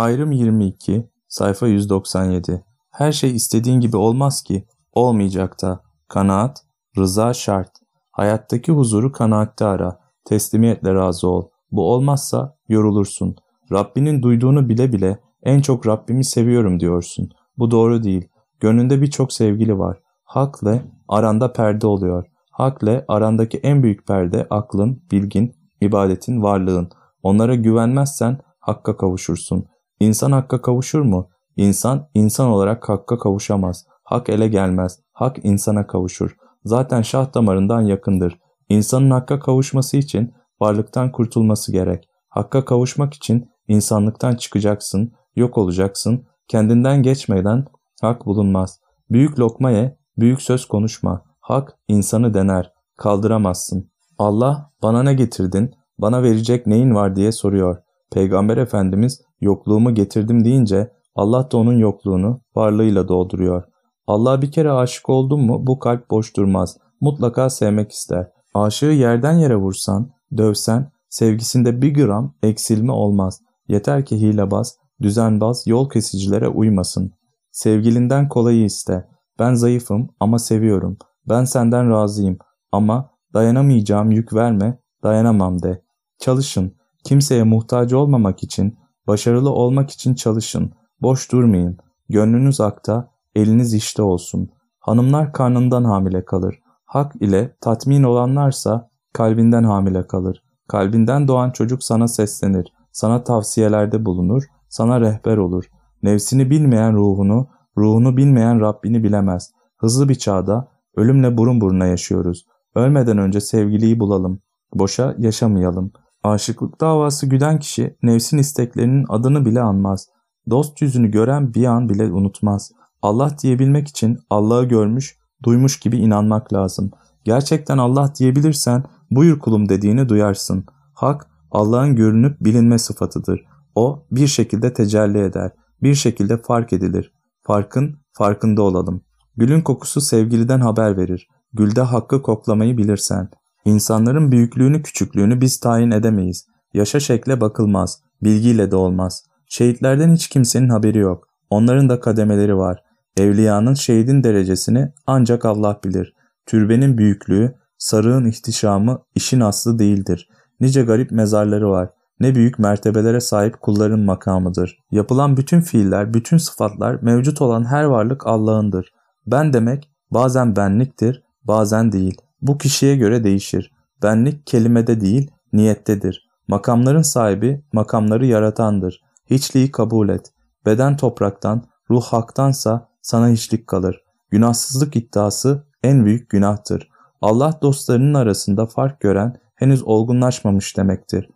Ayrım 22, sayfa 197. Her şey istediğin gibi olmaz ki, olmayacak da. Kanaat, rıza şart. Hayattaki huzuru kanaatte ara. Teslimiyetle razı ol. Bu olmazsa yorulursun. Rabbinin duyduğunu bile bile en çok Rabbimi seviyorum diyorsun. Bu doğru değil. Gönlünde birçok sevgili var. Hakle aranda perde oluyor. Hakle arandaki en büyük perde aklın, bilgin, ibadetin, varlığın. Onlara güvenmezsen hakka kavuşursun. İnsan hakka kavuşur mu? İnsan, insan olarak hakka kavuşamaz. Hak ele gelmez. Hak insana kavuşur. Zaten şah damarından yakındır. İnsanın hakka kavuşması için varlıktan kurtulması gerek. Hakka kavuşmak için insanlıktan çıkacaksın, yok olacaksın, kendinden geçmeden hak bulunmaz. Büyük lokma ye, büyük söz konuşma. Hak insanı dener, kaldıramazsın. Allah bana ne getirdin, bana verecek neyin var diye soruyor. Peygamber Efendimiz yokluğumu getirdim deyince Allah da onun yokluğunu varlığıyla dolduruyor. Allah bir kere aşık oldun mu bu kalp boş durmaz. Mutlaka sevmek ister. Aşığı yerden yere vursan, dövsen, sevgisinde bir gram eksilme olmaz. Yeter ki hilebaz, düzenbaz, yol kesicilere uymasın. Sevgilinden kolayı iste. Ben zayıfım ama seviyorum. Ben senden razıyım ama dayanamayacağım yük verme, dayanamam de. Çalışın. Kimseye muhtaç olmamak için, başarılı olmak için çalışın. Boş durmayın. Gönlünüz akta, eliniz işte olsun. Hanımlar karnından hamile kalır. Hak ile tatmin olanlarsa kalbinden hamile kalır. Kalbinden doğan çocuk sana seslenir, sana tavsiyelerde bulunur, sana rehber olur. Nefsini bilmeyen ruhunu, ruhunu bilmeyen Rabbini bilemez. Hızlı bir çağda ölümle burun buruna yaşıyoruz. Ölmeden önce sevgiliyi bulalım. Boşa yaşamayalım. Aşıklık davası güden kişi nefsin isteklerinin adını bile anmaz. Dost yüzünü gören bir an bile unutmaz. Allah diyebilmek için Allah'ı görmüş, duymuş gibi inanmak lazım. Gerçekten Allah diyebilirsen buyur kulum dediğini duyarsın. Hak Allah'ın görünüp bilinme sıfatıdır. O bir şekilde tecelli eder, bir şekilde fark edilir. Farkın farkında olalım. Gülün kokusu sevgiliden haber verir. Gülde hakkı koklamayı bilirsen. İnsanların büyüklüğünü küçüklüğünü biz tayin edemeyiz. Yaşa şekle bakılmaz, bilgiyle de olmaz. Şehitlerden hiç kimsenin haberi yok. Onların da kademeleri var. Evliyanın şehidin derecesini ancak Allah bilir. Türbenin büyüklüğü, sarığın ihtişamı işin aslı değildir. Nice garip mezarları var. Ne büyük mertebelere sahip kulların makamıdır. Yapılan bütün fiiller, bütün sıfatlar, mevcut olan her varlık Allah'ındır. Ben demek bazen benliktir, bazen değil. Bu kişiye göre değişir. Benlik kelimede değil, niyettedir. Makamların sahibi, makamları yaratandır. Hiçliği kabul et. Beden topraktan, ruh haktansa sana hiçlik kalır. Günahsızlık iddiası en büyük günahtır. Allah dostlarının arasında fark gören henüz olgunlaşmamış demektir.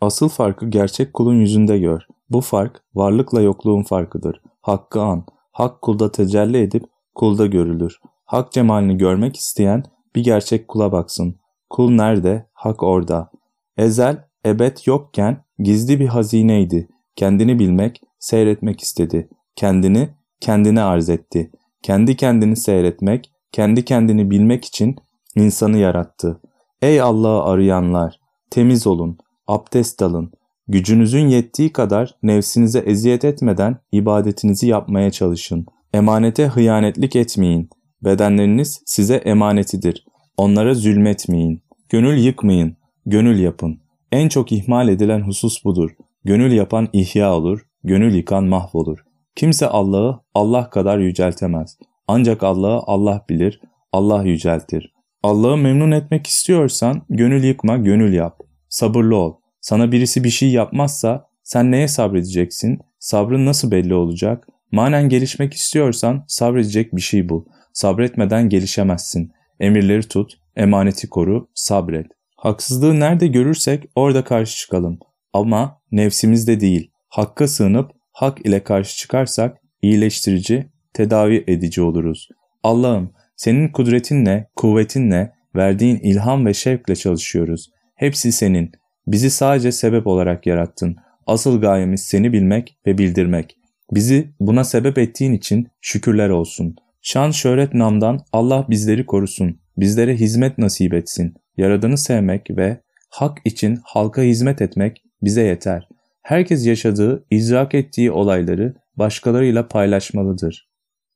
Asıl farkı gerçek kulun yüzünde gör. Bu fark varlıkla yokluğun farkıdır. Hakkı an. Hak kulda tecelli edip kulda görülür. Hak cemalini görmek isteyen bir gerçek kula baksın. Kul nerede? Hak orada. Ezel, ebed yokken gizli bir hazineydi. Kendini bilmek, seyretmek istedi. Kendini, kendine arz etti. Kendi kendini seyretmek, kendi kendini bilmek için insanı yarattı. Ey Allah'ı arayanlar! Temiz olun, abdest alın. Gücünüzün yettiği kadar nefsinize eziyet etmeden ibadetinizi yapmaya çalışın. Emanete hıyanetlik etmeyin. Bedenleriniz size emanetidir. Onlara zulmetmeyin. Gönül yıkmayın. Gönül yapın. En çok ihmal edilen husus budur. Gönül yapan ihya olur, gönül yıkan mahvolur. Kimse Allah'ı Allah kadar yüceltemez. Ancak Allah'ı Allah bilir, Allah yüceltir. Allah'ı memnun etmek istiyorsan gönül yıkma, gönül yap. Sabırlı ol. Sana birisi bir şey yapmazsa sen neye sabredeceksin? Sabrın nasıl belli olacak? Manen gelişmek istiyorsan sabredecek bir şey bul. Sabretmeden gelişemezsin. Emirleri tut, emaneti koru, sabret. Haksızlığı nerede görürsek orada karşı çıkalım. Ama nefsimizde değil, hakka sığınıp hak ile karşı çıkarsak iyileştirici, tedavi edici oluruz. Allah'ım senin kudretinle, kuvvetinle, verdiğin ilham ve şevkle çalışıyoruz. Hepsi senin. Bizi sadece sebep olarak yarattın. Asıl gayemiz seni bilmek ve bildirmek. Bizi buna sebep ettiğin için şükürler olsun. Şan şöhret namdan Allah bizleri korusun. Bizlere hizmet nasip etsin. Yaradanı sevmek ve hak için halka hizmet etmek bize yeter. Herkes yaşadığı, idrak ettiği olayları başkalarıyla paylaşmalıdır.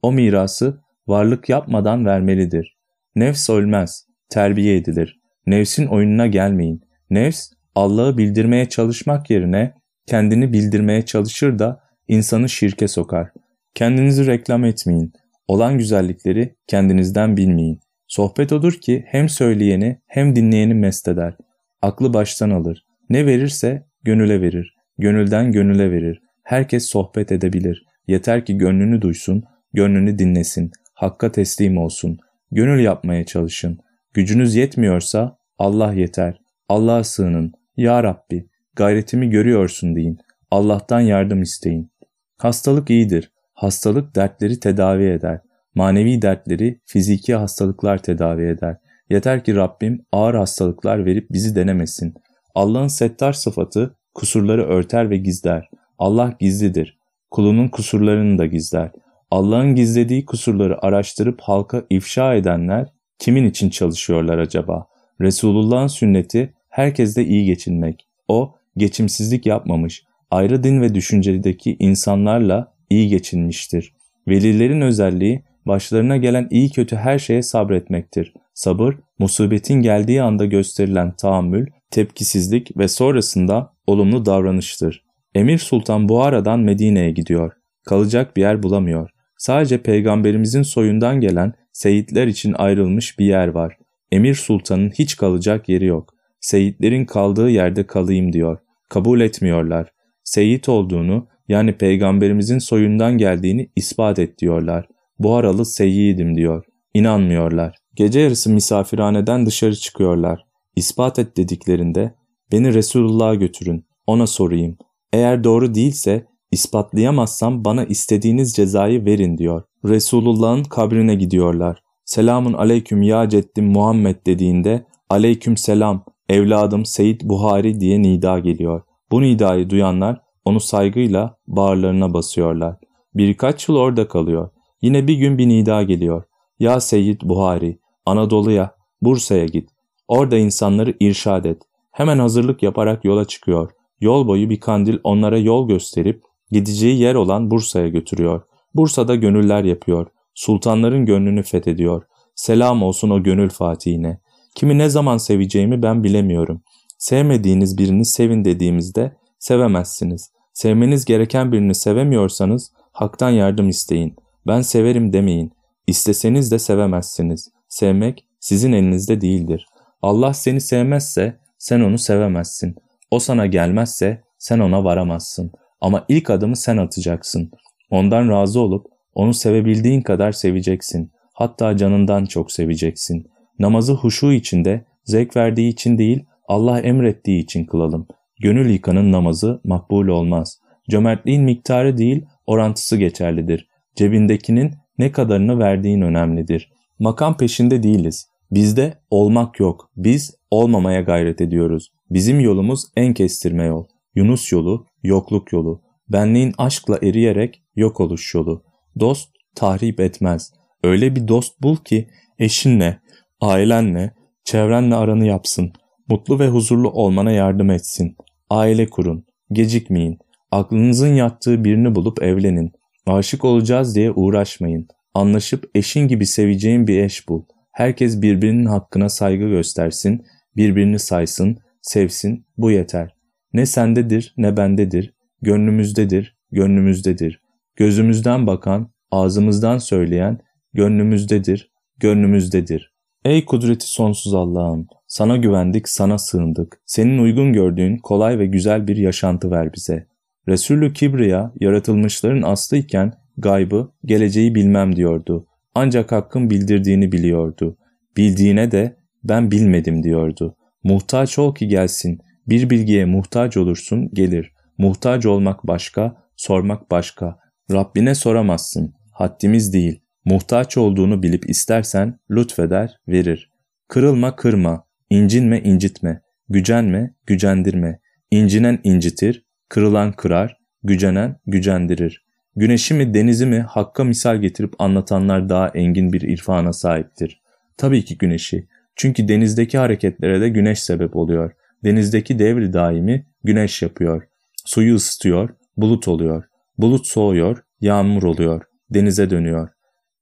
O mirası varlık yapmadan vermelidir. Nefs ölmez, terbiye edilir. Nefsin oyununa gelmeyin. Nefs, Allah'ı bildirmeye çalışmak yerine kendini bildirmeye çalışır da insanı şirke sokar. Kendinizi reklam etmeyin. Olan güzellikleri kendinizden bilmeyin. Sohbet odur ki hem söyleyeni hem dinleyeni mest eder. Aklı baştan alır. Ne verirse gönüle verir. Gönülden gönüle verir. Herkes sohbet edebilir. Yeter ki gönlünü duysun, gönlünü dinlesin. Hakka teslim olsun. Gönül yapmaya çalışın. Gücünüz yetmiyorsa Allah yeter. Allah'a sığının. Ya Rabbi, gayretimi görüyorsun deyin. Allah'tan yardım isteyin. Hastalık iyidir. Hastalık dertleri tedavi eder. Manevi dertleri fiziki hastalıklar tedavi eder. Yeter ki Rabbim ağır hastalıklar verip bizi denemesin. Allah'ın settar sıfatı kusurları örter ve gizler. Allah gizlidir. Kulunun kusurlarını da gizler. Allah'ın gizlediği kusurları araştırıp halka ifşa edenler kimin için çalışıyorlar acaba? Resulullah'ın sünneti herkesle iyi geçinmek. O geçimsizlik yapmamış, ayrı din ve düşüncedeki insanlarla iyi geçinmiştir. Velilerin özelliği başlarına gelen iyi kötü her şeye sabretmektir. Sabır, musibetin geldiği anda gösterilen tahammül, tepkisizlik ve sonrasında olumlu davranıştır. Emir Sultan Buhara'dan Medine'ye gidiyor. Kalacak bir yer bulamıyor. Sadece peygamberimizin soyundan gelen seyitler için ayrılmış bir yer var. Emir Sultan'ın hiç kalacak yeri yok. Seyitlerin kaldığı yerde kalayım diyor. Kabul etmiyorlar. Seyit olduğunu yani peygamberimizin soyundan geldiğini ispat et diyorlar. Buharalı seyyidim diyor. İnanmıyorlar. Gece yarısı misafirhaneden dışarı çıkıyorlar. İspat et dediklerinde beni Resulullah'a götürün, ona sorayım. Eğer doğru değilse ispatlayamazsam bana istediğiniz cezayı verin diyor. Resulullah'ın kabrine gidiyorlar. Selamun aleyküm ya ceddim Muhammed dediğinde aleyküm selam evladım Seyit Buhari diye nida geliyor. Bu nidayı duyanlar onu saygıyla bağırlarına basıyorlar. Birkaç yıl orada kalıyor. Yine bir gün bir nida geliyor. Ya Seyyid Buhari, Anadolu'ya, Bursa'ya git. Orada insanları irşad et. Hemen hazırlık yaparak yola çıkıyor. Yol boyu bir kandil onlara yol gösterip gideceği yer olan Bursa'ya götürüyor. Bursa'da gönüller yapıyor. Sultanların gönlünü fethediyor. Selam olsun o gönül fatihine. Kimi ne zaman seveceğimi ben bilemiyorum. Sevmediğiniz birini sevin dediğimizde sevemezsiniz. Sevmeniz gereken birini sevemiyorsanız haktan yardım isteyin. Ben severim demeyin. İsteseniz de sevemezsiniz. Sevmek sizin elinizde değildir. Allah seni sevmezse sen onu sevemezsin. O sana gelmezse sen ona varamazsın. Ama ilk adımı sen atacaksın. Ondan razı olup onu sevebildiğin kadar seveceksin. Hatta canından çok seveceksin. Namazı huşu içinde, zevk verdiği için değil, Allah emrettiği için kılalım. Gönül yıkanın namazı makbul olmaz. Cömertliğin miktarı değil, orantısı geçerlidir. Cebindekinin ne kadarını verdiğin önemlidir. Makam peşinde değiliz. Bizde olmak yok. Biz olmamaya gayret ediyoruz. Bizim yolumuz en kestirme yol. Yunus yolu, yokluk yolu. Benliğin aşkla eriyerek yok oluş yolu. Dost tahrip etmez. Öyle bir dost bul ki eşinle, ailenle, çevrenle aranı yapsın. Mutlu ve huzurlu olmana yardım etsin. Aile kurun. Gecikmeyin. Aklınızın yattığı birini bulup evlenin. Aşık olacağız diye uğraşmayın. Anlaşıp eşin gibi seveceğin bir eş bul. Herkes birbirinin hakkına saygı göstersin, birbirini saysın, sevsin, bu yeter. Ne sendedir ne bendedir, gönlümüzdedir, gönlümüzdedir. Gözümüzden bakan, ağzımızdan söyleyen, gönlümüzdedir, gönlümüzdedir. Ey kudreti sonsuz Allah'ım, sana güvendik, sana sığındık. Senin uygun gördüğün kolay ve güzel bir yaşantı ver bize. Resulü Kibriya yaratılmışların aslıyken gaybı, geleceği bilmem diyordu. Ancak hakkın bildirdiğini biliyordu. Bildiğine de ben bilmedim diyordu. Muhtaç ol ki gelsin. Bir bilgiye muhtaç olursun gelir. Muhtaç olmak başka, sormak başka. Rabbine soramazsın. Haddimiz değil. Muhtaç olduğunu bilip istersen lütfeder, verir. Kırılma kırma, incinme incitme, gücenme gücendirme. İncinen incitir, kırılan kırar, gücenen gücendirir. Güneşi mi denizi mi hakka misal getirip anlatanlar daha engin bir irfana sahiptir. Tabii ki güneşi. Çünkü denizdeki hareketlere de güneş sebep oluyor. Denizdeki devri daimi güneş yapıyor. Suyu ısıtıyor, bulut oluyor. Bulut soğuyor, yağmur oluyor, denize dönüyor.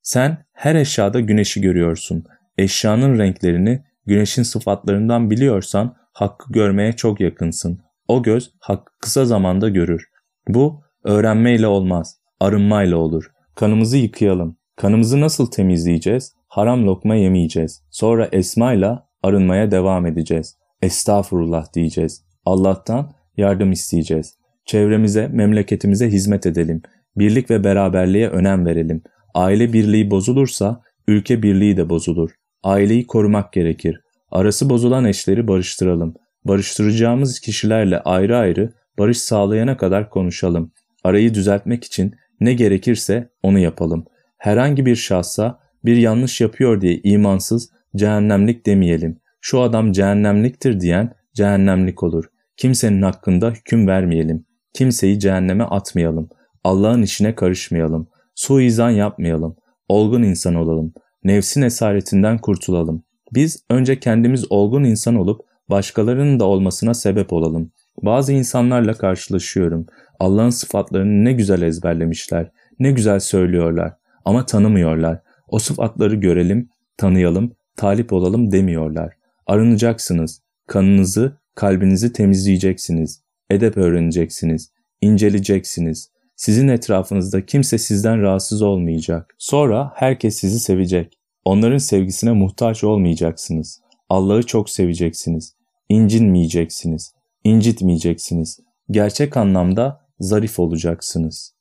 Sen her eşyada güneşi görüyorsun. Eşyanın renklerini, güneşin sıfatlarından biliyorsan hakkı görmeye çok yakınsın. O göz hakkı kısa zamanda görür. Bu öğrenmeyle olmaz, arınmayla olur. Kanımızı yıkayalım. Kanımızı nasıl temizleyeceğiz? Haram lokma yemeyeceğiz. Sonra esmayla arınmaya devam edeceğiz. Estağfurullah diyeceğiz. Allah'tan yardım isteyeceğiz. Çevremize, memleketimize hizmet edelim. Birlik ve beraberliğe önem verelim. Aile birliği bozulursa ülke birliği de bozulur. Aileyi korumak gerekir. Arası bozulan eşleri barıştıralım. Barıştıracağımız kişilerle ayrı ayrı barış sağlayana kadar konuşalım. Arayı düzeltmek için ne gerekirse onu yapalım. Herhangi bir şahsa bir yanlış yapıyor diye imansız, cehennemlik demeyelim. Şu adam cehennemliktir diyen cehennemlik olur. Kimsenin hakkında hüküm vermeyelim. Kimseyi cehenneme atmayalım. Allah'ın işine karışmayalım. Suizan yapmayalım. Olgun insan olalım. Nefsin esaretinden kurtulalım. Biz önce kendimiz olgun insan olup başkalarının da olmasına sebep olalım. Bazı insanlarla karşılaşıyorum. Allah'ın sıfatlarını ne güzel ezberlemişler, ne güzel söylüyorlar ama tanımıyorlar. O sıfatları görelim, tanıyalım, talip olalım demiyorlar. Arınacaksınız. Kanınızı, kalbinizi temizleyeceksiniz. Edep öğreneceksiniz. inceleyeceksiniz. Sizin etrafınızda kimse sizden rahatsız olmayacak. Sonra herkes sizi sevecek. Onların sevgisine muhtaç olmayacaksınız. Allah'ı çok seveceksiniz. İncinmeyeceksiniz. incitmeyeceksiniz. Gerçek anlamda zarif olacaksınız.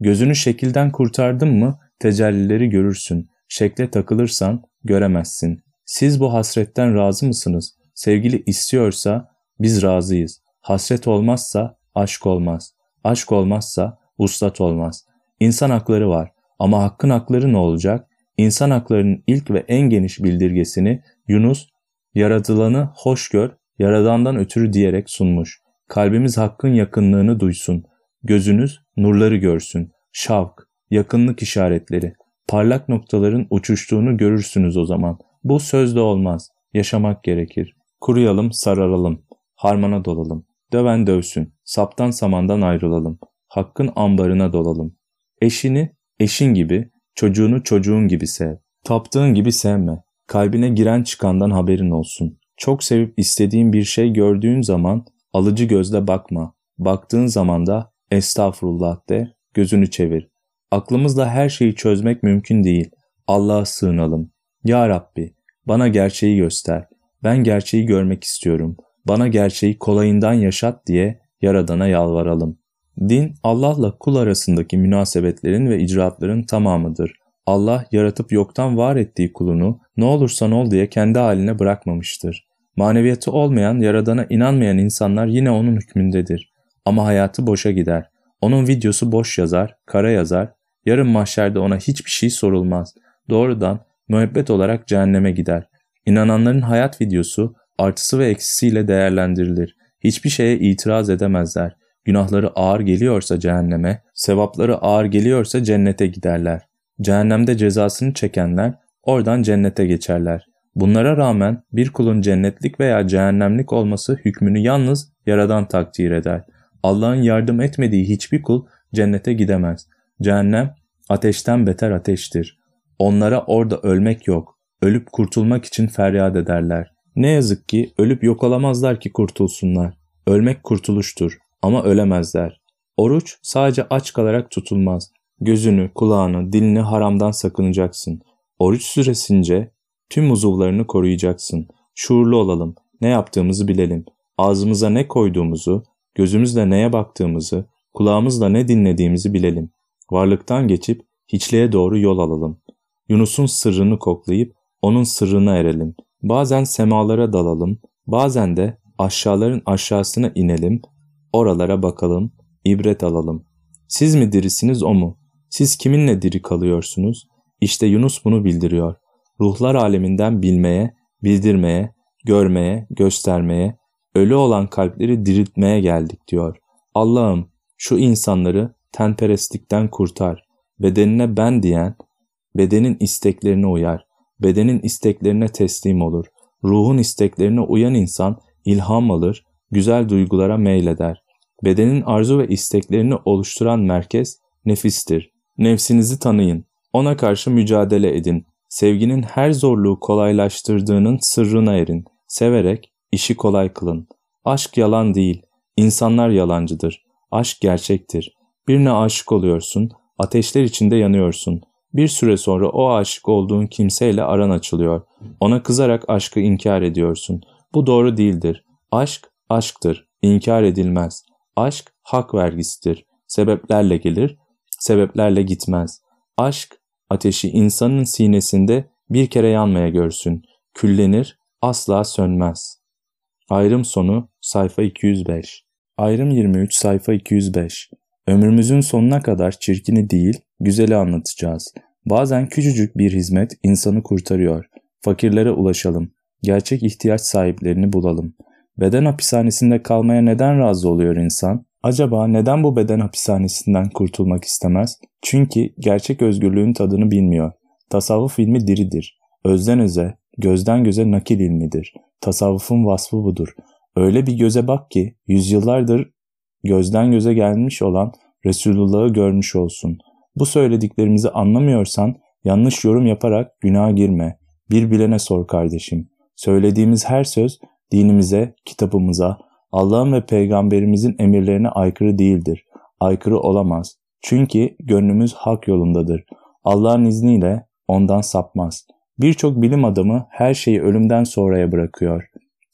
Gözünü şekilden kurtardın mı tecellileri görürsün. Şekle takılırsan göremezsin. Siz bu hasretten razı mısınız? Sevgili istiyorsa biz razıyız. Hasret olmazsa aşk olmaz. Aşk olmazsa uslat olmaz. İnsan hakları var ama hakkın hakları ne olacak? İnsan haklarının ilk ve en geniş bildirgesini Yunus, yaratılanı hoş gör, yaradandan ötürü diyerek sunmuş. Kalbimiz hakkın yakınlığını duysun. Gözünüz nurları görsün. Şavk, yakınlık işaretleri. Parlak noktaların uçuştuğunu görürsünüz o zaman. Bu sözde olmaz. Yaşamak gerekir. Kuruyalım, sararalım. Harmana dolalım. Döven dövsün. Saptan samandan ayrılalım. Hakkın ambarına dolalım. Eşini eşin gibi, çocuğunu çocuğun gibi sev. Taptığın gibi sevme. Kalbine giren çıkandan haberin olsun. Çok sevip istediğin bir şey gördüğün zaman alıcı gözle bakma. Baktığın zaman da estağfurullah de, gözünü çevir. Aklımızla her şeyi çözmek mümkün değil. Allah'a sığınalım. Ya Rabbi, bana gerçeği göster. Ben gerçeği görmek istiyorum. Bana gerçeği kolayından yaşat diye Yaradan'a yalvaralım. Din, Allah'la kul arasındaki münasebetlerin ve icraatların tamamıdır. Allah yaratıp yoktan var ettiği kulunu ne olursan ol diye kendi haline bırakmamıştır. Maneviyatı olmayan, Yaradan'a inanmayan insanlar yine onun hükmündedir. Ama hayatı boşa gider. Onun videosu boş yazar, kara yazar, yarın mahşerde ona hiçbir şey sorulmaz. Doğrudan müebbet olarak cehenneme gider. İnananların hayat videosu artısı ve eksisiyle değerlendirilir. Hiçbir şeye itiraz edemezler. Günahları ağır geliyorsa cehenneme, sevapları ağır geliyorsa cennete giderler. Cehennemde cezasını çekenler oradan cennete geçerler. Bunlara rağmen bir kulun cennetlik veya cehennemlik olması hükmünü yalnız yaradan takdir eder. Allah'ın yardım etmediği hiçbir kul cennete gidemez. Cehennem ateşten beter ateştir. Onlara orada ölmek yok. Ölüp kurtulmak için feryat ederler. Ne yazık ki ölüp yok olamazlar ki kurtulsunlar. Ölmek kurtuluştur ama ölemezler. Oruç sadece aç kalarak tutulmaz. Gözünü, kulağını, dilini haramdan sakınacaksın. Oruç süresince tüm uzuvlarını koruyacaksın. Şuurlu olalım, ne yaptığımızı bilelim. Ağzımıza ne koyduğumuzu, gözümüzle neye baktığımızı, kulağımızla ne dinlediğimizi bilelim. Varlıktan geçip hiçliğe doğru yol alalım. Yunus'un sırrını koklayıp onun sırrına erelim. Bazen semalara dalalım, bazen de aşağıların aşağısına inelim, oralara bakalım, ibret alalım. Siz mi dirisiniz o mu? Siz kiminle diri kalıyorsunuz? İşte Yunus bunu bildiriyor. Ruhlar aleminden bilmeye, bildirmeye, görmeye, göstermeye, ölü olan kalpleri diriltmeye geldik diyor. Allah'ım şu insanları tenperestlikten kurtar. Bedenine ben diyen, bedenin isteklerine uyar. Bedenin isteklerine teslim olur. Ruhun isteklerine uyan insan ilham alır, güzel duygulara meyleder. Bedenin arzu ve isteklerini oluşturan merkez nefistir. Nefsinizi tanıyın. Ona karşı mücadele edin. Sevginin her zorluğu kolaylaştırdığının sırrına erin. Severek işi kolay kılın. Aşk yalan değil. İnsanlar yalancıdır. Aşk gerçektir. Birine aşık oluyorsun, ateşler içinde yanıyorsun. Bir süre sonra o aşık olduğun kimseyle aran açılıyor. Ona kızarak aşkı inkar ediyorsun. Bu doğru değildir. Aşk, aşktır. İnkar edilmez. Aşk, hak vergisidir. Sebeplerle gelir, sebeplerle gitmez. Aşk, ateşi insanın sinesinde bir kere yanmaya görsün. Küllenir, asla sönmez. Ayrım sonu sayfa 205 Ayrım 23 sayfa 205 Ömrümüzün sonuna kadar çirkini değil, güzeli anlatacağız. Bazen küçücük bir hizmet insanı kurtarıyor. Fakirlere ulaşalım. Gerçek ihtiyaç sahiplerini bulalım. Beden hapishanesinde kalmaya neden razı oluyor insan? Acaba neden bu beden hapishanesinden kurtulmak istemez? Çünkü gerçek özgürlüğün tadını bilmiyor. Tasavvuf ilmi diridir. Özden öze, gözden göze nakil ilmidir. Tasavvufun vasfı budur. Öyle bir göze bak ki yüzyıllardır gözden göze gelmiş olan Resulullah'ı görmüş olsun. Bu söylediklerimizi anlamıyorsan yanlış yorum yaparak günaha girme. Bir bilene sor kardeşim. Söylediğimiz her söz dinimize, kitabımıza, Allah'ın ve peygamberimizin emirlerine aykırı değildir. Aykırı olamaz. Çünkü gönlümüz hak yolundadır. Allah'ın izniyle ondan sapmaz. Birçok bilim adamı her şeyi ölümden sonraya bırakıyor.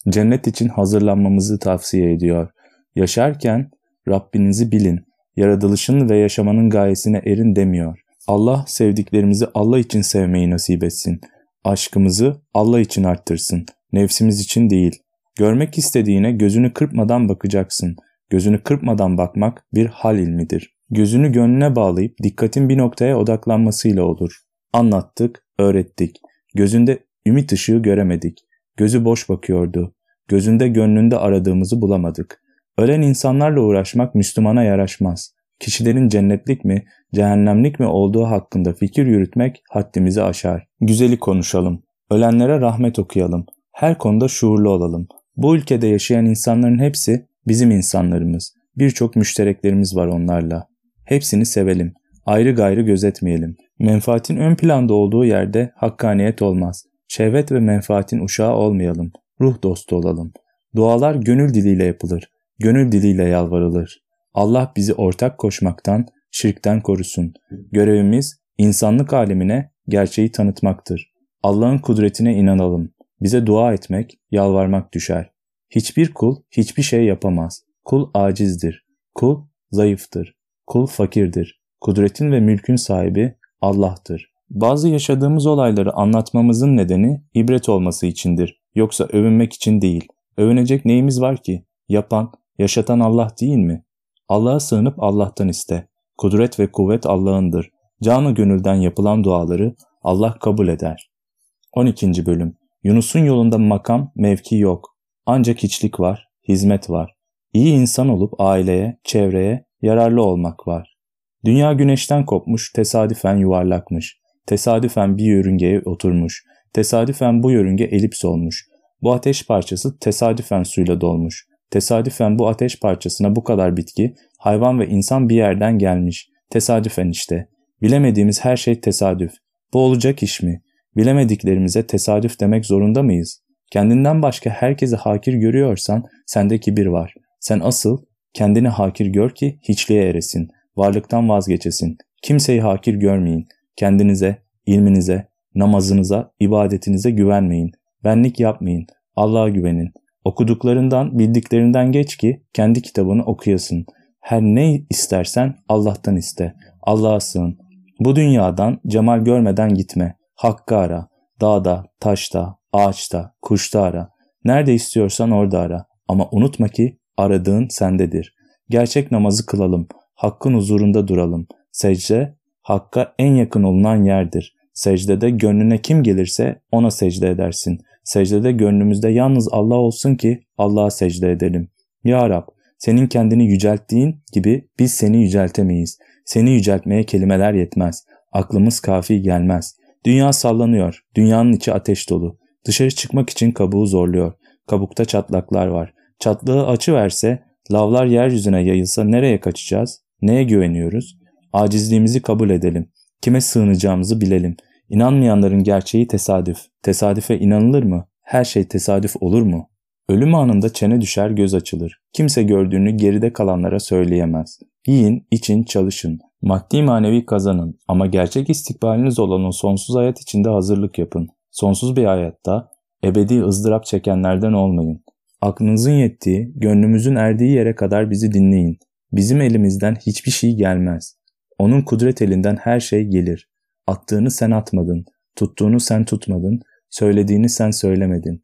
Cennet için hazırlanmamızı tavsiye ediyor. Yaşarken Rabbinizi bilin, yaratılışın ve yaşamanın gayesine erin demiyor. Allah sevdiklerimizi Allah için sevmeyi nasip etsin. Aşkımızı Allah için arttırsın. Nefsimiz için değil. Görmek istediğine gözünü kırpmadan bakacaksın. Gözünü kırpmadan bakmak bir hal ilmidir. Gözünü gönlüne bağlayıp dikkatin bir noktaya odaklanmasıyla olur. Anlattık, öğrettik. Gözünde ümit ışığı göremedik. Gözü boş bakıyordu. Gözünde gönlünde aradığımızı bulamadık. Ölen insanlarla uğraşmak Müslümana yaraşmaz. Kişilerin cennetlik mi, cehennemlik mi olduğu hakkında fikir yürütmek haddimizi aşar. Güzeli konuşalım. Ölenlere rahmet okuyalım. Her konuda şuurlu olalım. Bu ülkede yaşayan insanların hepsi bizim insanlarımız. Birçok müştereklerimiz var onlarla. Hepsini sevelim. Ayrı gayrı gözetmeyelim. Menfaatin ön planda olduğu yerde hakkaniyet olmaz. Şehvet ve menfaatin uşağı olmayalım. Ruh dostu olalım. Dualar gönül diliyle yapılır. Gönül diliyle yalvarılır. Allah bizi ortak koşmaktan, şirkten korusun. Görevimiz insanlık alemine gerçeği tanıtmaktır. Allah'ın kudretine inanalım. Bize dua etmek, yalvarmak düşer. Hiçbir kul hiçbir şey yapamaz. Kul acizdir. Kul zayıftır. Kul fakirdir. Kudretin ve mülkün sahibi Allah'tır. Bazı yaşadığımız olayları anlatmamızın nedeni ibret olması içindir. Yoksa övünmek için değil. Övünecek neyimiz var ki? Yapan, yaşatan Allah değil mi? Allah'a sığınıp Allah'tan iste. Kudret ve kuvvet Allah'ındır. Canı gönülden yapılan duaları Allah kabul eder. 12. Bölüm Yunus'un yolunda makam, mevki yok. Ancak hiçlik var, hizmet var. İyi insan olup aileye, çevreye yararlı olmak var. Dünya güneşten kopmuş, tesadüfen yuvarlakmış. Tesadüfen bir yörüngeye oturmuş. Tesadüfen bu yörünge elips olmuş. Bu ateş parçası tesadüfen suyla dolmuş. Tesadüfen bu ateş parçasına bu kadar bitki, hayvan ve insan bir yerden gelmiş. Tesadüfen işte. Bilemediğimiz her şey tesadüf. Bu olacak iş mi? Bilemediklerimize tesadüf demek zorunda mıyız? Kendinden başka herkesi hakir görüyorsan sende kibir var. Sen asıl kendini hakir gör ki hiçliğe eresin. Varlıktan vazgeçesin. Kimseyi hakir görmeyin. Kendinize, ilminize, namazınıza, ibadetinize güvenmeyin. Benlik yapmayın. Allah'a güvenin. Okuduklarından, bildiklerinden geç ki kendi kitabını okuyasın. Her ne istersen Allah'tan iste. Allah'a sığın. Bu dünyadan cemal görmeden gitme. Hakkı ara. Dağda, taşta, ağaçta, kuşta ara. Nerede istiyorsan orada ara. Ama unutma ki aradığın sendedir. Gerçek namazı kılalım. Hakkın huzurunda duralım. Secde, Hakka en yakın olunan yerdir. Secdede gönlüne kim gelirse ona secde edersin. Secdede gönlümüzde yalnız Allah olsun ki Allah'a secde edelim. Ya Rab, senin kendini yücelttiğin gibi biz seni yüceltemeyiz. Seni yüceltmeye kelimeler yetmez. Aklımız kafi gelmez. Dünya sallanıyor. Dünyanın içi ateş dolu. Dışarı çıkmak için kabuğu zorluyor. Kabukta çatlaklar var. Çatlığı açı verse Lavlar yeryüzüne yayılsa nereye kaçacağız? Neye güveniyoruz? Acizliğimizi kabul edelim. Kime sığınacağımızı bilelim. İnanmayanların gerçeği tesadüf. Tesadüfe inanılır mı? Her şey tesadüf olur mu? Ölüm anında çene düşer göz açılır. Kimse gördüğünü geride kalanlara söyleyemez. Yiyin, için, çalışın. Maddi manevi kazanın ama gerçek istikbaliniz olan o sonsuz hayat içinde hazırlık yapın. Sonsuz bir hayatta ebedi ızdırap çekenlerden olmayın. Aklınızın yettiği, gönlümüzün erdiği yere kadar bizi dinleyin. Bizim elimizden hiçbir şey gelmez. Onun kudret elinden her şey gelir. Attığını sen atmadın, tuttuğunu sen tutmadın, söylediğini sen söylemedin.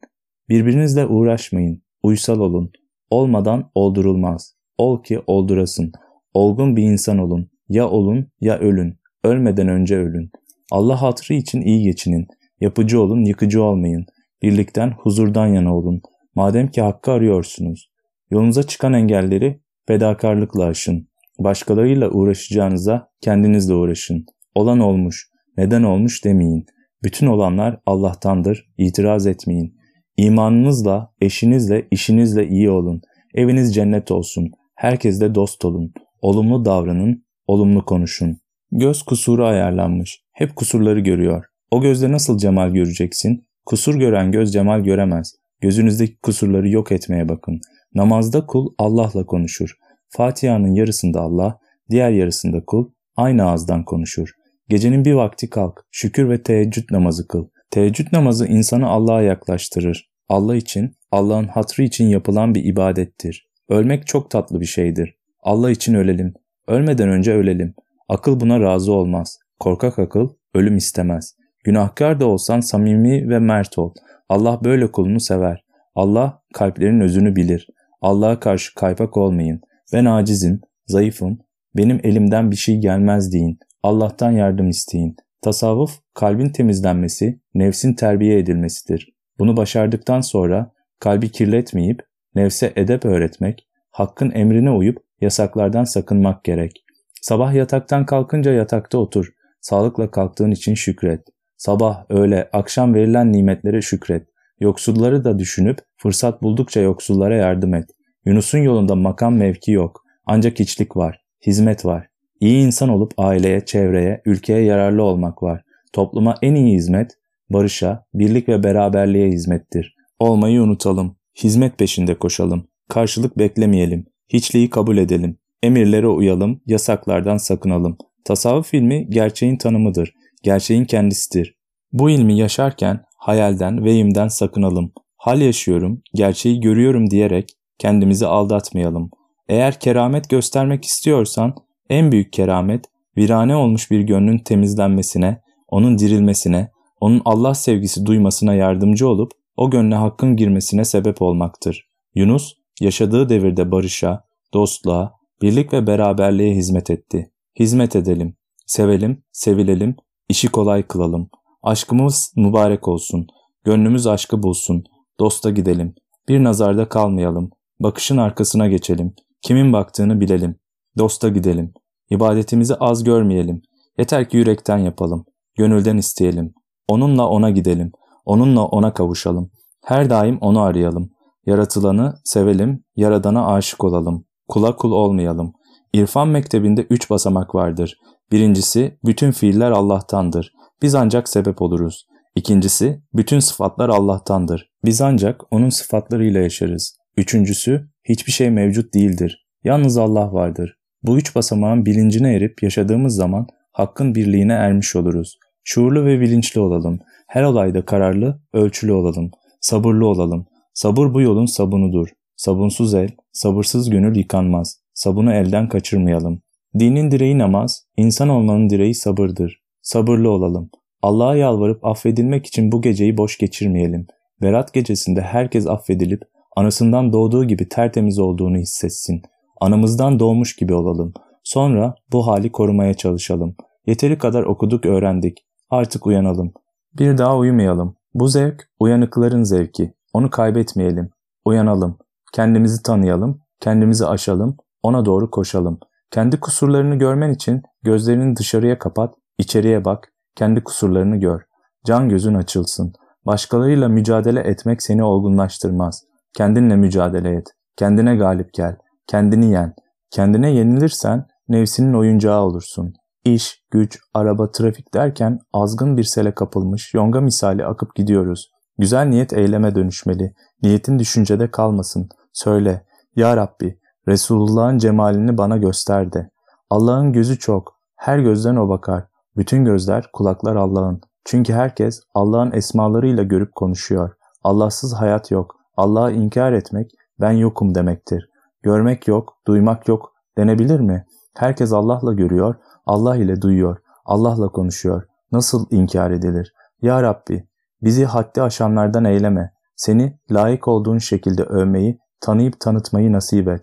Birbirinizle uğraşmayın, uysal olun. Olmadan oldurulmaz. Ol ki oldurasın. Olgun bir insan olun. Ya olun ya ölün. Ölmeden önce ölün. Allah hatırı için iyi geçinin. Yapıcı olun, yıkıcı olmayın. Birlikten, huzurdan yana olun. Madem ki hakkı arıyorsunuz. Yolunuza çıkan engelleri fedakarlıkla aşın. Başkalarıyla uğraşacağınıza kendinizle uğraşın. Olan olmuş, neden olmuş demeyin. Bütün olanlar Allah'tandır, itiraz etmeyin. İmanınızla, eşinizle, işinizle iyi olun. Eviniz cennet olsun. Herkesle dost olun. Olumlu davranın, olumlu konuşun. Göz kusuru ayarlanmış. Hep kusurları görüyor. O gözle nasıl cemal göreceksin? Kusur gören göz cemal göremez. Gözünüzdeki kusurları yok etmeye bakın. Namazda kul Allah'la konuşur. Fatiha'nın yarısında Allah, diğer yarısında kul aynı ağızdan konuşur. Gecenin bir vakti kalk, şükür ve teheccüd namazı kıl. Teheccüd namazı insanı Allah'a yaklaştırır. Allah için, Allah'ın hatrı için yapılan bir ibadettir. Ölmek çok tatlı bir şeydir. Allah için ölelim. Ölmeden önce ölelim. Akıl buna razı olmaz. Korkak akıl ölüm istemez. Günahkar da olsan samimi ve mert ol. Allah böyle kulunu sever. Allah kalplerin özünü bilir. Allah'a karşı kaypak olmayın. Ben acizim, zayıfım, benim elimden bir şey gelmez deyin. Allah'tan yardım isteyin. Tasavvuf, kalbin temizlenmesi, nefsin terbiye edilmesidir. Bunu başardıktan sonra kalbi kirletmeyip nefse edep öğretmek, hakkın emrine uyup yasaklardan sakınmak gerek. Sabah yataktan kalkınca yatakta otur. Sağlıkla kalktığın için şükret. Sabah, öğle, akşam verilen nimetlere şükret. Yoksulları da düşünüp fırsat buldukça yoksullara yardım et. Yunus'un yolunda makam mevki yok. Ancak içlik var, hizmet var. İyi insan olup aileye, çevreye, ülkeye yararlı olmak var. Topluma en iyi hizmet, barışa, birlik ve beraberliğe hizmettir. Olmayı unutalım. Hizmet peşinde koşalım. Karşılık beklemeyelim. Hiçliği kabul edelim. Emirlere uyalım, yasaklardan sakınalım. Tasavvuf ilmi gerçeğin tanımıdır. Gerçeğin kendisidir. Bu ilmi yaşarken hayalden, vehimden sakınalım. Hal yaşıyorum, gerçeği görüyorum diyerek kendimizi aldatmayalım. Eğer keramet göstermek istiyorsan en büyük keramet virane olmuş bir gönlün temizlenmesine, onun dirilmesine, onun Allah sevgisi duymasına yardımcı olup o gönle hakkın girmesine sebep olmaktır. Yunus yaşadığı devirde barışa, dostluğa, birlik ve beraberliğe hizmet etti. Hizmet edelim, sevelim, sevilelim, işi kolay kılalım. Aşkımız mübarek olsun, gönlümüz aşkı bulsun, dosta gidelim. Bir nazarda kalmayalım, bakışın arkasına geçelim, kimin baktığını bilelim. Dosta gidelim. İbadetimizi az görmeyelim. Yeter ki yürekten yapalım. Gönülden isteyelim. Onunla ona gidelim. Onunla ona kavuşalım. Her daim onu arayalım. Yaratılanı sevelim, yaradana aşık olalım. Kula kul olmayalım. İrfan mektebinde üç basamak vardır. Birincisi, bütün fiiller Allah'tandır. Biz ancak sebep oluruz. İkincisi, bütün sıfatlar Allah'tandır. Biz ancak onun sıfatlarıyla yaşarız. Üçüncüsü, hiçbir şey mevcut değildir. Yalnız Allah vardır. Bu üç basamağın bilincine erip yaşadığımız zaman hakkın birliğine ermiş oluruz. Şuurlu ve bilinçli olalım. Her olayda kararlı, ölçülü olalım. Sabırlı olalım. Sabır bu yolun sabunudur. Sabunsuz el, sabırsız gönül yıkanmaz. Sabunu elden kaçırmayalım. Dinin direği namaz, insan olmanın direği sabırdır. Sabırlı olalım. Allah'a yalvarıp affedilmek için bu geceyi boş geçirmeyelim. Berat gecesinde herkes affedilip anasından doğduğu gibi tertemiz olduğunu hissetsin. Anamızdan doğmuş gibi olalım. Sonra bu hali korumaya çalışalım. Yeteri kadar okuduk öğrendik. Artık uyanalım. Bir daha uyumayalım. Bu zevk uyanıkların zevki. Onu kaybetmeyelim. Uyanalım. Kendimizi tanıyalım. Kendimizi aşalım. Ona doğru koşalım. Kendi kusurlarını görmen için gözlerini dışarıya kapat, içeriye bak, kendi kusurlarını gör. Can gözün açılsın. Başkalarıyla mücadele etmek seni olgunlaştırmaz. Kendinle mücadele et. Kendine galip gel. kendini yen. Kendine yenilirsen nefsinin oyuncağı olursun. İş, güç, araba, trafik derken azgın bir sele kapılmış, yonga misali akıp gidiyoruz. Güzel niyet eyleme dönüşmeli. Niyetin düşüncede kalmasın. Söyle, Ya Rabbi, Resulullah'ın cemalini bana göster de. Allah'ın gözü çok. Her gözden o bakar. Bütün gözler, kulaklar Allah'ın. Çünkü herkes Allah'ın esmalarıyla görüp konuşuyor. Allahsız hayat yok. Allah'ı inkar etmek, ben yokum demektir. Görmek yok, duymak yok denebilir mi? Herkes Allah'la görüyor, Allah ile duyuyor, Allah'la konuşuyor. Nasıl inkar edilir? Ya Rabbi, bizi haddi aşanlardan eyleme. Seni layık olduğun şekilde övmeyi, tanıyıp tanıtmayı nasip et.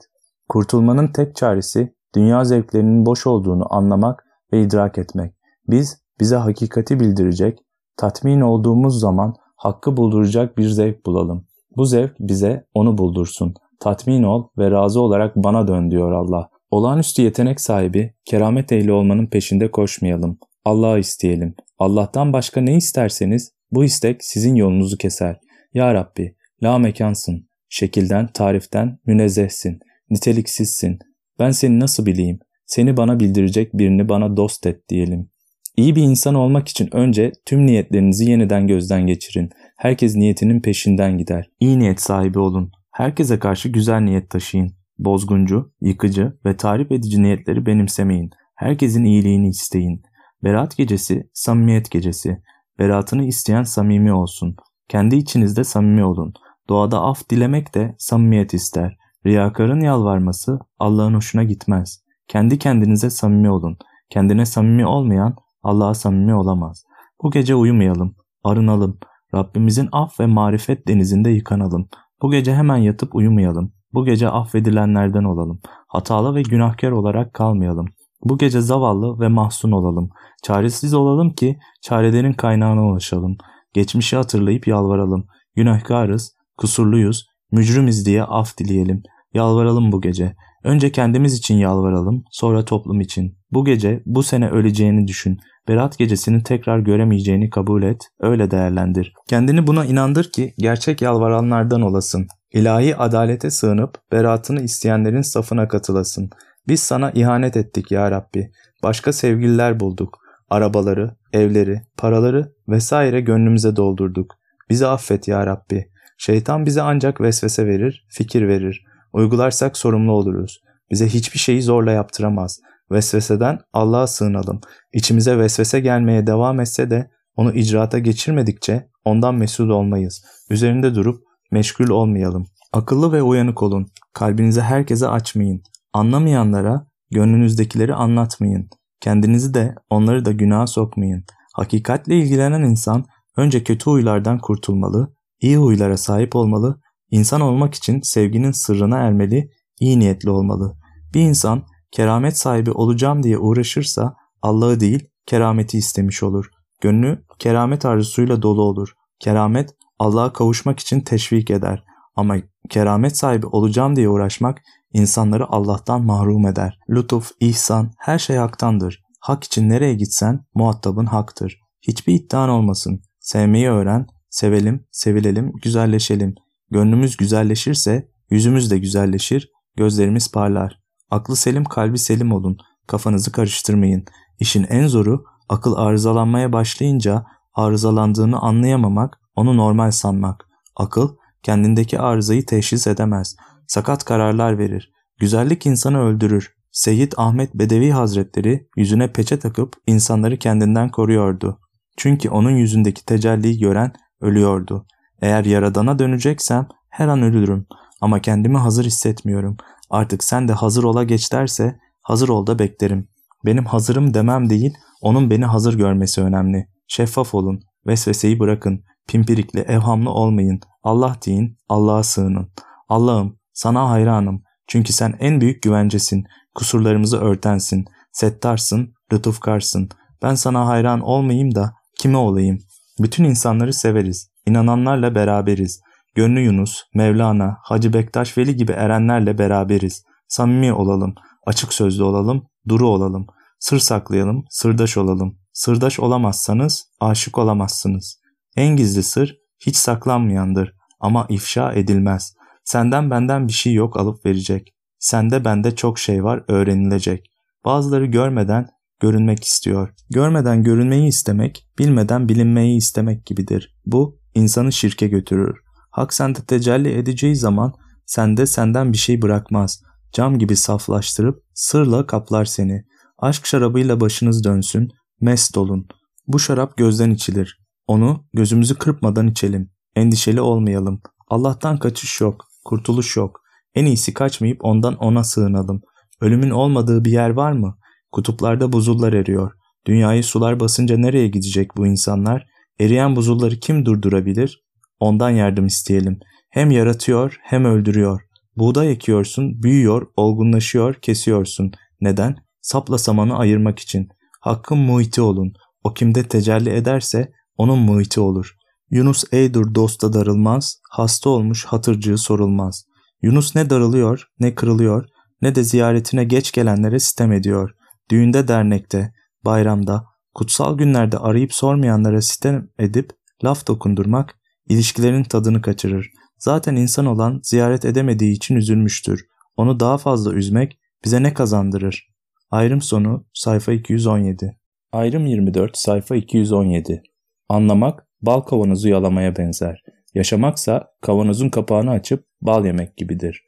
Kurtulmanın tek çaresi dünya zevklerinin boş olduğunu anlamak ve idrak etmek. Biz bize hakikati bildirecek, tatmin olduğumuz zaman hakkı bulduracak bir zevk bulalım. Bu zevk bize onu buldursun. Tatmin ol ve razı olarak bana dön diyor Allah. Olağanüstü yetenek sahibi, keramet ehli olmanın peşinde koşmayalım. Allah'ı isteyelim. Allah'tan başka ne isterseniz bu istek sizin yolunuzu keser. Ya Rabbi, la mekansın. Şekilden, tariften münezzehsin. Niteliksizsin. Ben seni nasıl bileyim? Seni bana bildirecek birini bana dost et diyelim. İyi bir insan olmak için önce tüm niyetlerinizi yeniden gözden geçirin. Herkes niyetinin peşinden gider. İyi niyet sahibi olun. Herkese karşı güzel niyet taşıyın. Bozguncu, yıkıcı ve tarif edici niyetleri benimsemeyin. Herkesin iyiliğini isteyin. Berat gecesi, samimiyet gecesi. Beratını isteyen samimi olsun. Kendi içinizde samimi olun. Doğada af dilemek de samimiyet ister. Riyakarın yalvarması Allah'ın hoşuna gitmez. Kendi kendinize samimi olun. Kendine samimi olmayan Allah'a samimi olamaz. Bu gece uyumayalım, arınalım. Rabbimizin af ve marifet denizinde yıkanalım. Bu gece hemen yatıp uyumayalım. Bu gece affedilenlerden olalım. Hatalı ve günahkar olarak kalmayalım. Bu gece zavallı ve mahzun olalım. Çaresiz olalım ki çarelerin kaynağına ulaşalım. Geçmişi hatırlayıp yalvaralım. Günahkarız, kusurluyuz, mücrimiz diye af dileyelim. Yalvaralım bu gece. Önce kendimiz için yalvaralım, sonra toplum için. Bu gece, bu sene öleceğini düşün. Berat gecesini tekrar göremeyeceğini kabul et, öyle değerlendir. Kendini buna inandır ki gerçek yalvaranlardan olasın. İlahi adalete sığınıp beratını isteyenlerin safına katılasın. Biz sana ihanet ettik ya Rabbi. Başka sevgililer bulduk. Arabaları, evleri, paraları vesaire gönlümüze doldurduk. Bizi affet ya Rabbi. Şeytan bize ancak vesvese verir, fikir verir. Uygularsak sorumlu oluruz. Bize hiçbir şeyi zorla yaptıramaz. Vesveseden Allah'a sığınalım. İçimize vesvese gelmeye devam etse de onu icraata geçirmedikçe ondan mesul olmayız. Üzerinde durup meşgul olmayalım. Akıllı ve uyanık olun. Kalbinizi herkese açmayın. Anlamayanlara gönlünüzdekileri anlatmayın. Kendinizi de onları da günaha sokmayın. Hakikatle ilgilenen insan önce kötü huylardan kurtulmalı, iyi huylara sahip olmalı, insan olmak için sevginin sırrına ermeli, iyi niyetli olmalı. Bir insan keramet sahibi olacağım diye uğraşırsa Allah'ı değil kerameti istemiş olur. Gönlü keramet arzusuyla dolu olur. Keramet Allah'a kavuşmak için teşvik eder. Ama keramet sahibi olacağım diye uğraşmak insanları Allah'tan mahrum eder. Lütuf, ihsan, her şey haktandır. Hak için nereye gitsen muhatabın haktır. Hiçbir iddian olmasın. Sevmeyi öğren, sevelim, sevilelim, güzelleşelim. Gönlümüz güzelleşirse yüzümüz de güzelleşir, gözlerimiz parlar. Aklı selim, kalbi selim olun. Kafanızı karıştırmayın. İşin en zoru akıl arızalanmaya başlayınca arızalandığını anlayamamak, onu normal sanmak. Akıl kendindeki arızayı teşhis edemez. Sakat kararlar verir. Güzellik insanı öldürür. Seyyid Ahmet Bedevi Hazretleri yüzüne peçe takıp insanları kendinden koruyordu. Çünkü onun yüzündeki tecelliyi gören ölüyordu. Eğer yaradana döneceksem her an ölürüm ama kendimi hazır hissetmiyorum. Artık sen de hazır ola geç derse hazır ol da beklerim. Benim hazırım demem değil, onun beni hazır görmesi önemli. Şeffaf olun, vesveseyi bırakın, pimpirikli, evhamlı olmayın. Allah deyin, Allah'a sığının. Allah'ım, sana hayranım. Çünkü sen en büyük güvencesin, kusurlarımızı örtensin, settarsın, lütufkarsın. Ben sana hayran olmayayım da kime olayım? Bütün insanları severiz, inananlarla beraberiz. Gönlü Yunus, Mevlana, Hacı Bektaş Veli gibi erenlerle beraberiz. Samimi olalım, açık sözlü olalım, duru olalım. Sır saklayalım, sırdaş olalım. Sırdaş olamazsanız aşık olamazsınız. En gizli sır hiç saklanmayandır ama ifşa edilmez. Senden benden bir şey yok alıp verecek. Sende bende çok şey var öğrenilecek. Bazıları görmeden görünmek istiyor. Görmeden görünmeyi istemek, bilmeden bilinmeyi istemek gibidir. Bu insanı şirke götürür. Hak sende tecelli edeceği zaman sende senden bir şey bırakmaz. Cam gibi saflaştırıp sırla kaplar seni. Aşk şarabıyla başınız dönsün, mest olun. Bu şarap gözden içilir. Onu gözümüzü kırpmadan içelim. Endişeli olmayalım. Allah'tan kaçış yok, kurtuluş yok. En iyisi kaçmayıp ondan ona sığınalım. Ölümün olmadığı bir yer var mı? Kutuplarda buzullar eriyor. Dünyayı sular basınca nereye gidecek bu insanlar? Eriyen buzulları kim durdurabilir? Ondan yardım isteyelim. Hem yaratıyor hem öldürüyor. Buğday ekiyorsun, büyüyor, olgunlaşıyor, kesiyorsun. Neden? Sapla samanı ayırmak için. Hakkın muhiti olun. O kimde tecelli ederse onun muhiti olur. Yunus eydur dosta darılmaz, hasta olmuş hatırcığı sorulmaz. Yunus ne darılıyor, ne kırılıyor, ne de ziyaretine geç gelenlere sitem ediyor. Düğünde dernekte, bayramda, kutsal günlerde arayıp sormayanlara sitem edip laf dokundurmak, ilişkilerin tadını kaçırır. Zaten insan olan ziyaret edemediği için üzülmüştür. Onu daha fazla üzmek bize ne kazandırır? Ayrım sonu sayfa 217 Ayrım 24 sayfa 217 Anlamak bal kavanozu yalamaya benzer. Yaşamaksa kavanozun kapağını açıp bal yemek gibidir.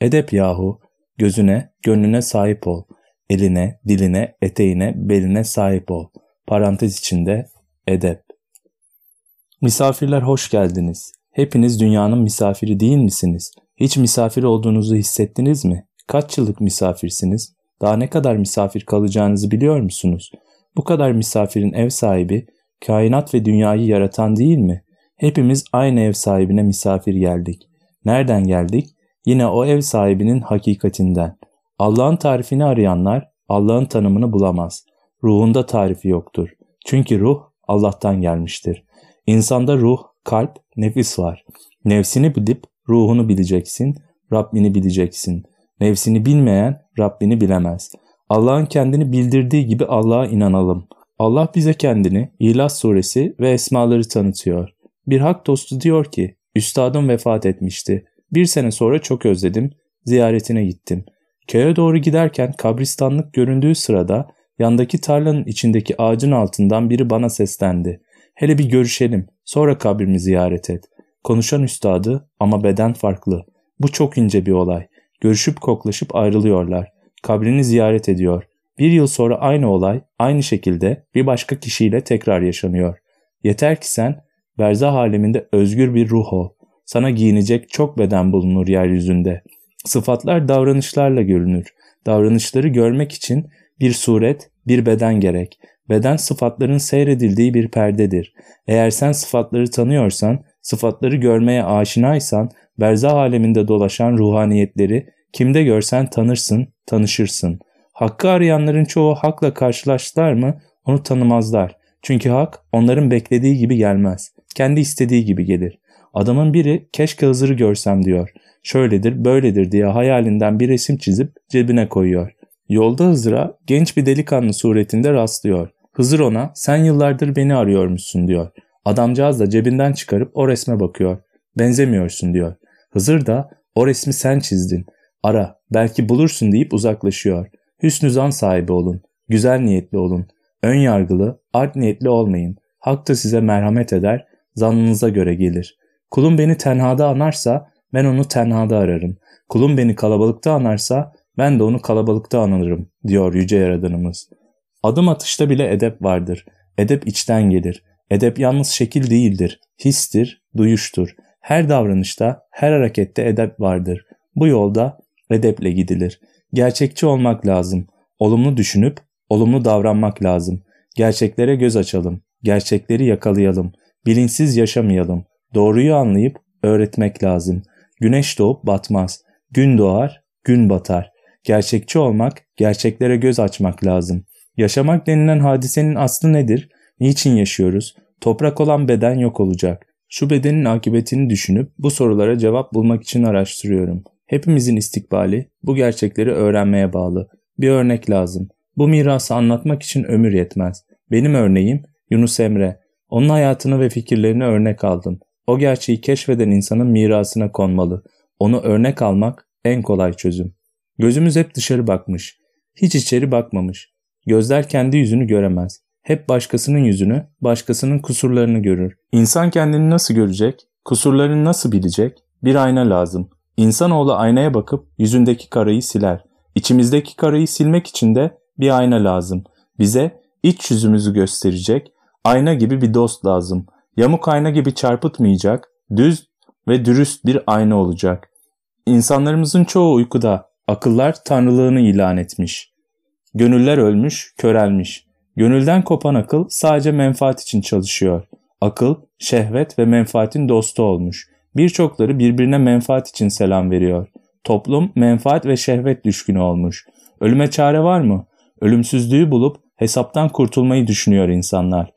Edep yahu, gözüne, gönlüne sahip ol. Eline, diline, eteğine, beline sahip ol. Parantez içinde edep. Misafirler hoş geldiniz. Hepiniz dünyanın misafiri değil misiniz? Hiç misafir olduğunuzu hissettiniz mi? Kaç yıllık misafirsiniz? Daha ne kadar misafir kalacağınızı biliyor musunuz? Bu kadar misafirin ev sahibi, kainat ve dünyayı yaratan değil mi? Hepimiz aynı ev sahibine misafir geldik. Nereden geldik? Yine o ev sahibinin hakikatinden. Allah'ın tarifini arayanlar Allah'ın tanımını bulamaz. Ruhunda tarifi yoktur. Çünkü ruh Allah'tan gelmiştir. İnsanda ruh, kalp, nefis var. Nefsini bilip ruhunu bileceksin, Rabbini bileceksin. Nefsini bilmeyen Rabbini bilemez. Allah'ın kendini bildirdiği gibi Allah'a inanalım. Allah bize kendini İhlas suresi ve esmaları tanıtıyor. Bir hak dostu diyor ki, Üstadım vefat etmişti. Bir sene sonra çok özledim, ziyaretine gittim. Köye doğru giderken kabristanlık göründüğü sırada yandaki tarlanın içindeki ağacın altından biri bana seslendi. Hele bir görüşelim, sonra kabrimi ziyaret et. Konuşan üstadı ama beden farklı. Bu çok ince bir olay. Görüşüp koklaşıp ayrılıyorlar. Kabrini ziyaret ediyor. Bir yıl sonra aynı olay aynı şekilde bir başka kişiyle tekrar yaşanıyor. Yeter ki sen berzah aleminde özgür bir ruh ol. Sana giyinecek çok beden bulunur yeryüzünde. Sıfatlar davranışlarla görünür. Davranışları görmek için bir suret, bir beden gerek. Beden sıfatların seyredildiği bir perdedir. Eğer sen sıfatları tanıyorsan, sıfatları görmeye aşinaysan, berzah aleminde dolaşan ruhaniyetleri kimde görsen tanırsın, tanışırsın. Hakkı arayanların çoğu hakla karşılaştılar mı onu tanımazlar. Çünkü hak onların beklediği gibi gelmez. Kendi istediği gibi gelir. Adamın biri keşke Hızır'ı görsem diyor. Şöyledir böyledir diye hayalinden bir resim çizip cebine koyuyor. Yolda Hızır'a genç bir delikanlı suretinde rastlıyor. Hızır ona sen yıllardır beni arıyormuşsun diyor. Adamcağız da cebinden çıkarıp o resme bakıyor. Benzemiyorsun diyor. Hızır da o resmi sen çizdin. Ara belki bulursun deyip uzaklaşıyor. Hüsnü zan sahibi olun. Güzel niyetli olun. Ön yargılı, art niyetli olmayın. Hak da size merhamet eder, zannınıza göre gelir. Kulum beni tenhada anarsa ben onu tenhada ararım. Kulum beni kalabalıkta anarsa ben de onu kalabalıkta anılırım diyor Yüce Yaradanımız. Adım atışta bile edep vardır. Edep içten gelir. Edep yalnız şekil değildir. Histir, duyuştur. Her davranışta, her harekette edep vardır. Bu yolda edeple gidilir. Gerçekçi olmak lazım. Olumlu düşünüp olumlu davranmak lazım. Gerçeklere göz açalım. Gerçekleri yakalayalım. Bilinçsiz yaşamayalım. Doğruyu anlayıp öğretmek lazım. Güneş doğup batmaz. Gün doğar, gün batar. Gerçekçi olmak, gerçeklere göz açmak lazım. Yaşamak denilen hadisenin aslı nedir? Niçin yaşıyoruz? Toprak olan beden yok olacak. Şu bedenin akıbetini düşünüp bu sorulara cevap bulmak için araştırıyorum. Hepimizin istikbali bu gerçekleri öğrenmeye bağlı. Bir örnek lazım. Bu mirası anlatmak için ömür yetmez. Benim örneğim Yunus Emre. Onun hayatını ve fikirlerini örnek aldım. O gerçeği keşfeden insanın mirasına konmalı. Onu örnek almak en kolay çözüm. Gözümüz hep dışarı bakmış. Hiç içeri bakmamış. Gözler kendi yüzünü göremez. Hep başkasının yüzünü, başkasının kusurlarını görür. İnsan kendini nasıl görecek? Kusurlarını nasıl bilecek? Bir ayna lazım. İnsanoğlu aynaya bakıp yüzündeki karayı siler. İçimizdeki karayı silmek için de bir ayna lazım. Bize iç yüzümüzü gösterecek, ayna gibi bir dost lazım. Yamuk ayna gibi çarpıtmayacak, düz ve dürüst bir ayna olacak. İnsanlarımızın çoğu uykuda, akıllar tanrılığını ilan etmiş. Gönüller ölmüş, körelmiş. Gönülden kopan akıl sadece menfaat için çalışıyor. Akıl, şehvet ve menfaatin dostu olmuş. Birçokları birbirine menfaat için selam veriyor. Toplum menfaat ve şehvet düşkünü olmuş. Ölüme çare var mı? Ölümsüzlüğü bulup hesaptan kurtulmayı düşünüyor insanlar.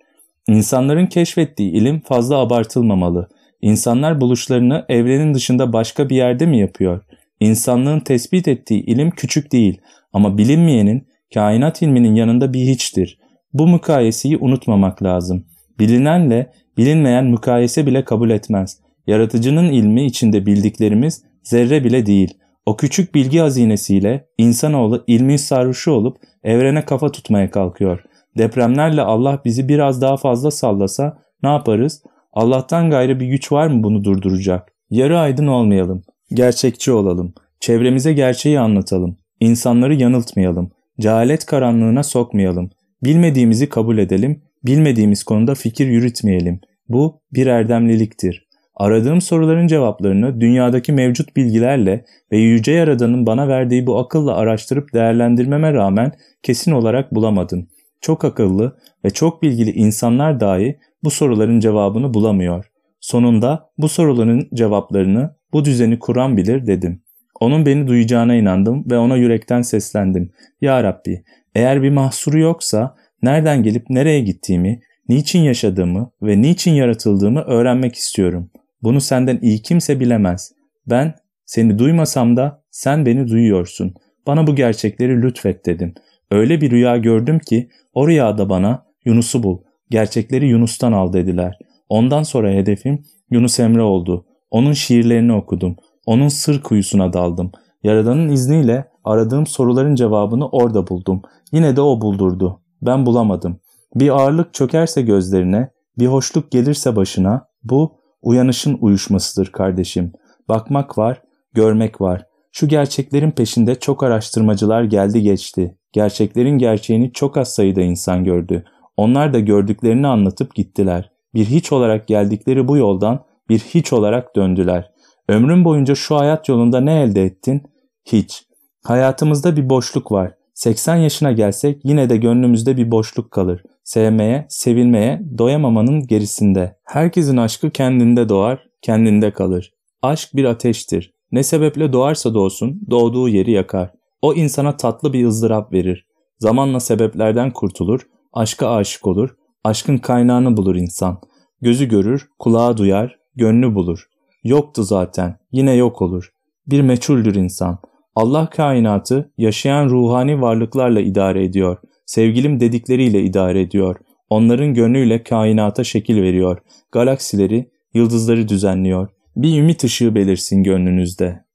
İnsanların keşfettiği ilim fazla abartılmamalı. İnsanlar buluşlarını evrenin dışında başka bir yerde mi yapıyor? İnsanlığın tespit ettiği ilim küçük değil ama bilinmeyenin kainat ilminin yanında bir hiçtir. Bu mukayeseyi unutmamak lazım. Bilinenle bilinmeyen mukayese bile kabul etmez. Yaratıcının ilmi içinde bildiklerimiz zerre bile değil. O küçük bilgi hazinesiyle insanoğlu ilmin sarhoşu olup evrene kafa tutmaya kalkıyor. Depremlerle Allah bizi biraz daha fazla sallasa ne yaparız? Allah'tan gayrı bir güç var mı bunu durduracak? Yarı aydın olmayalım. Gerçekçi olalım. Çevremize gerçeği anlatalım. İnsanları yanıltmayalım. Cehalet karanlığına sokmayalım. Bilmediğimizi kabul edelim. Bilmediğimiz konuda fikir yürütmeyelim. Bu bir erdemliliktir. Aradığım soruların cevaplarını dünyadaki mevcut bilgilerle ve Yüce Yaradan'ın bana verdiği bu akılla araştırıp değerlendirmeme rağmen kesin olarak bulamadım. Çok akıllı ve çok bilgili insanlar dahi bu soruların cevabını bulamıyor. Sonunda bu soruların cevaplarını bu düzeni kuran bilir dedim. Onun beni duyacağına inandım ve ona yürekten seslendim. Ya Rabbi eğer bir mahsuru yoksa nereden gelip nereye gittiğimi, niçin yaşadığımı ve niçin yaratıldığımı öğrenmek istiyorum. Bunu senden iyi kimse bilemez. Ben seni duymasam da sen beni duyuyorsun. Bana bu gerçekleri lütfet dedim. Öyle bir rüya gördüm ki o rüyada bana Yunus'u bul, gerçekleri Yunus'tan al dediler. Ondan sonra hedefim Yunus Emre oldu. Onun şiirlerini okudum. Onun sır kuyusuna daldım. Yaradan'ın izniyle aradığım soruların cevabını orada buldum. Yine de o buldurdu. Ben bulamadım. Bir ağırlık çökerse gözlerine, bir hoşluk gelirse başına, bu uyanışın uyuşmasıdır kardeşim. Bakmak var, görmek var. Şu gerçeklerin peşinde çok araştırmacılar geldi geçti. Gerçeklerin gerçeğini çok az sayıda insan gördü. Onlar da gördüklerini anlatıp gittiler. Bir hiç olarak geldikleri bu yoldan bir hiç olarak döndüler. Ömrün boyunca şu hayat yolunda ne elde ettin? Hiç. Hayatımızda bir boşluk var. 80 yaşına gelsek yine de gönlümüzde bir boşluk kalır. Sevmeye, sevilmeye, doyamamanın gerisinde. Herkesin aşkı kendinde doğar, kendinde kalır. Aşk bir ateştir. Ne sebeple doğarsa doğsun, doğduğu yeri yakar. O insana tatlı bir ızdırap verir. Zamanla sebeplerden kurtulur, aşka aşık olur, aşkın kaynağını bulur insan. Gözü görür, kulağı duyar, gönlü bulur. Yoktu zaten, yine yok olur. Bir meçhuldür insan. Allah kainatı yaşayan ruhani varlıklarla idare ediyor. Sevgilim dedikleriyle idare ediyor. Onların gönlüyle kainata şekil veriyor. Galaksileri, yıldızları düzenliyor. Bir ümit ışığı belirsin gönlünüzde.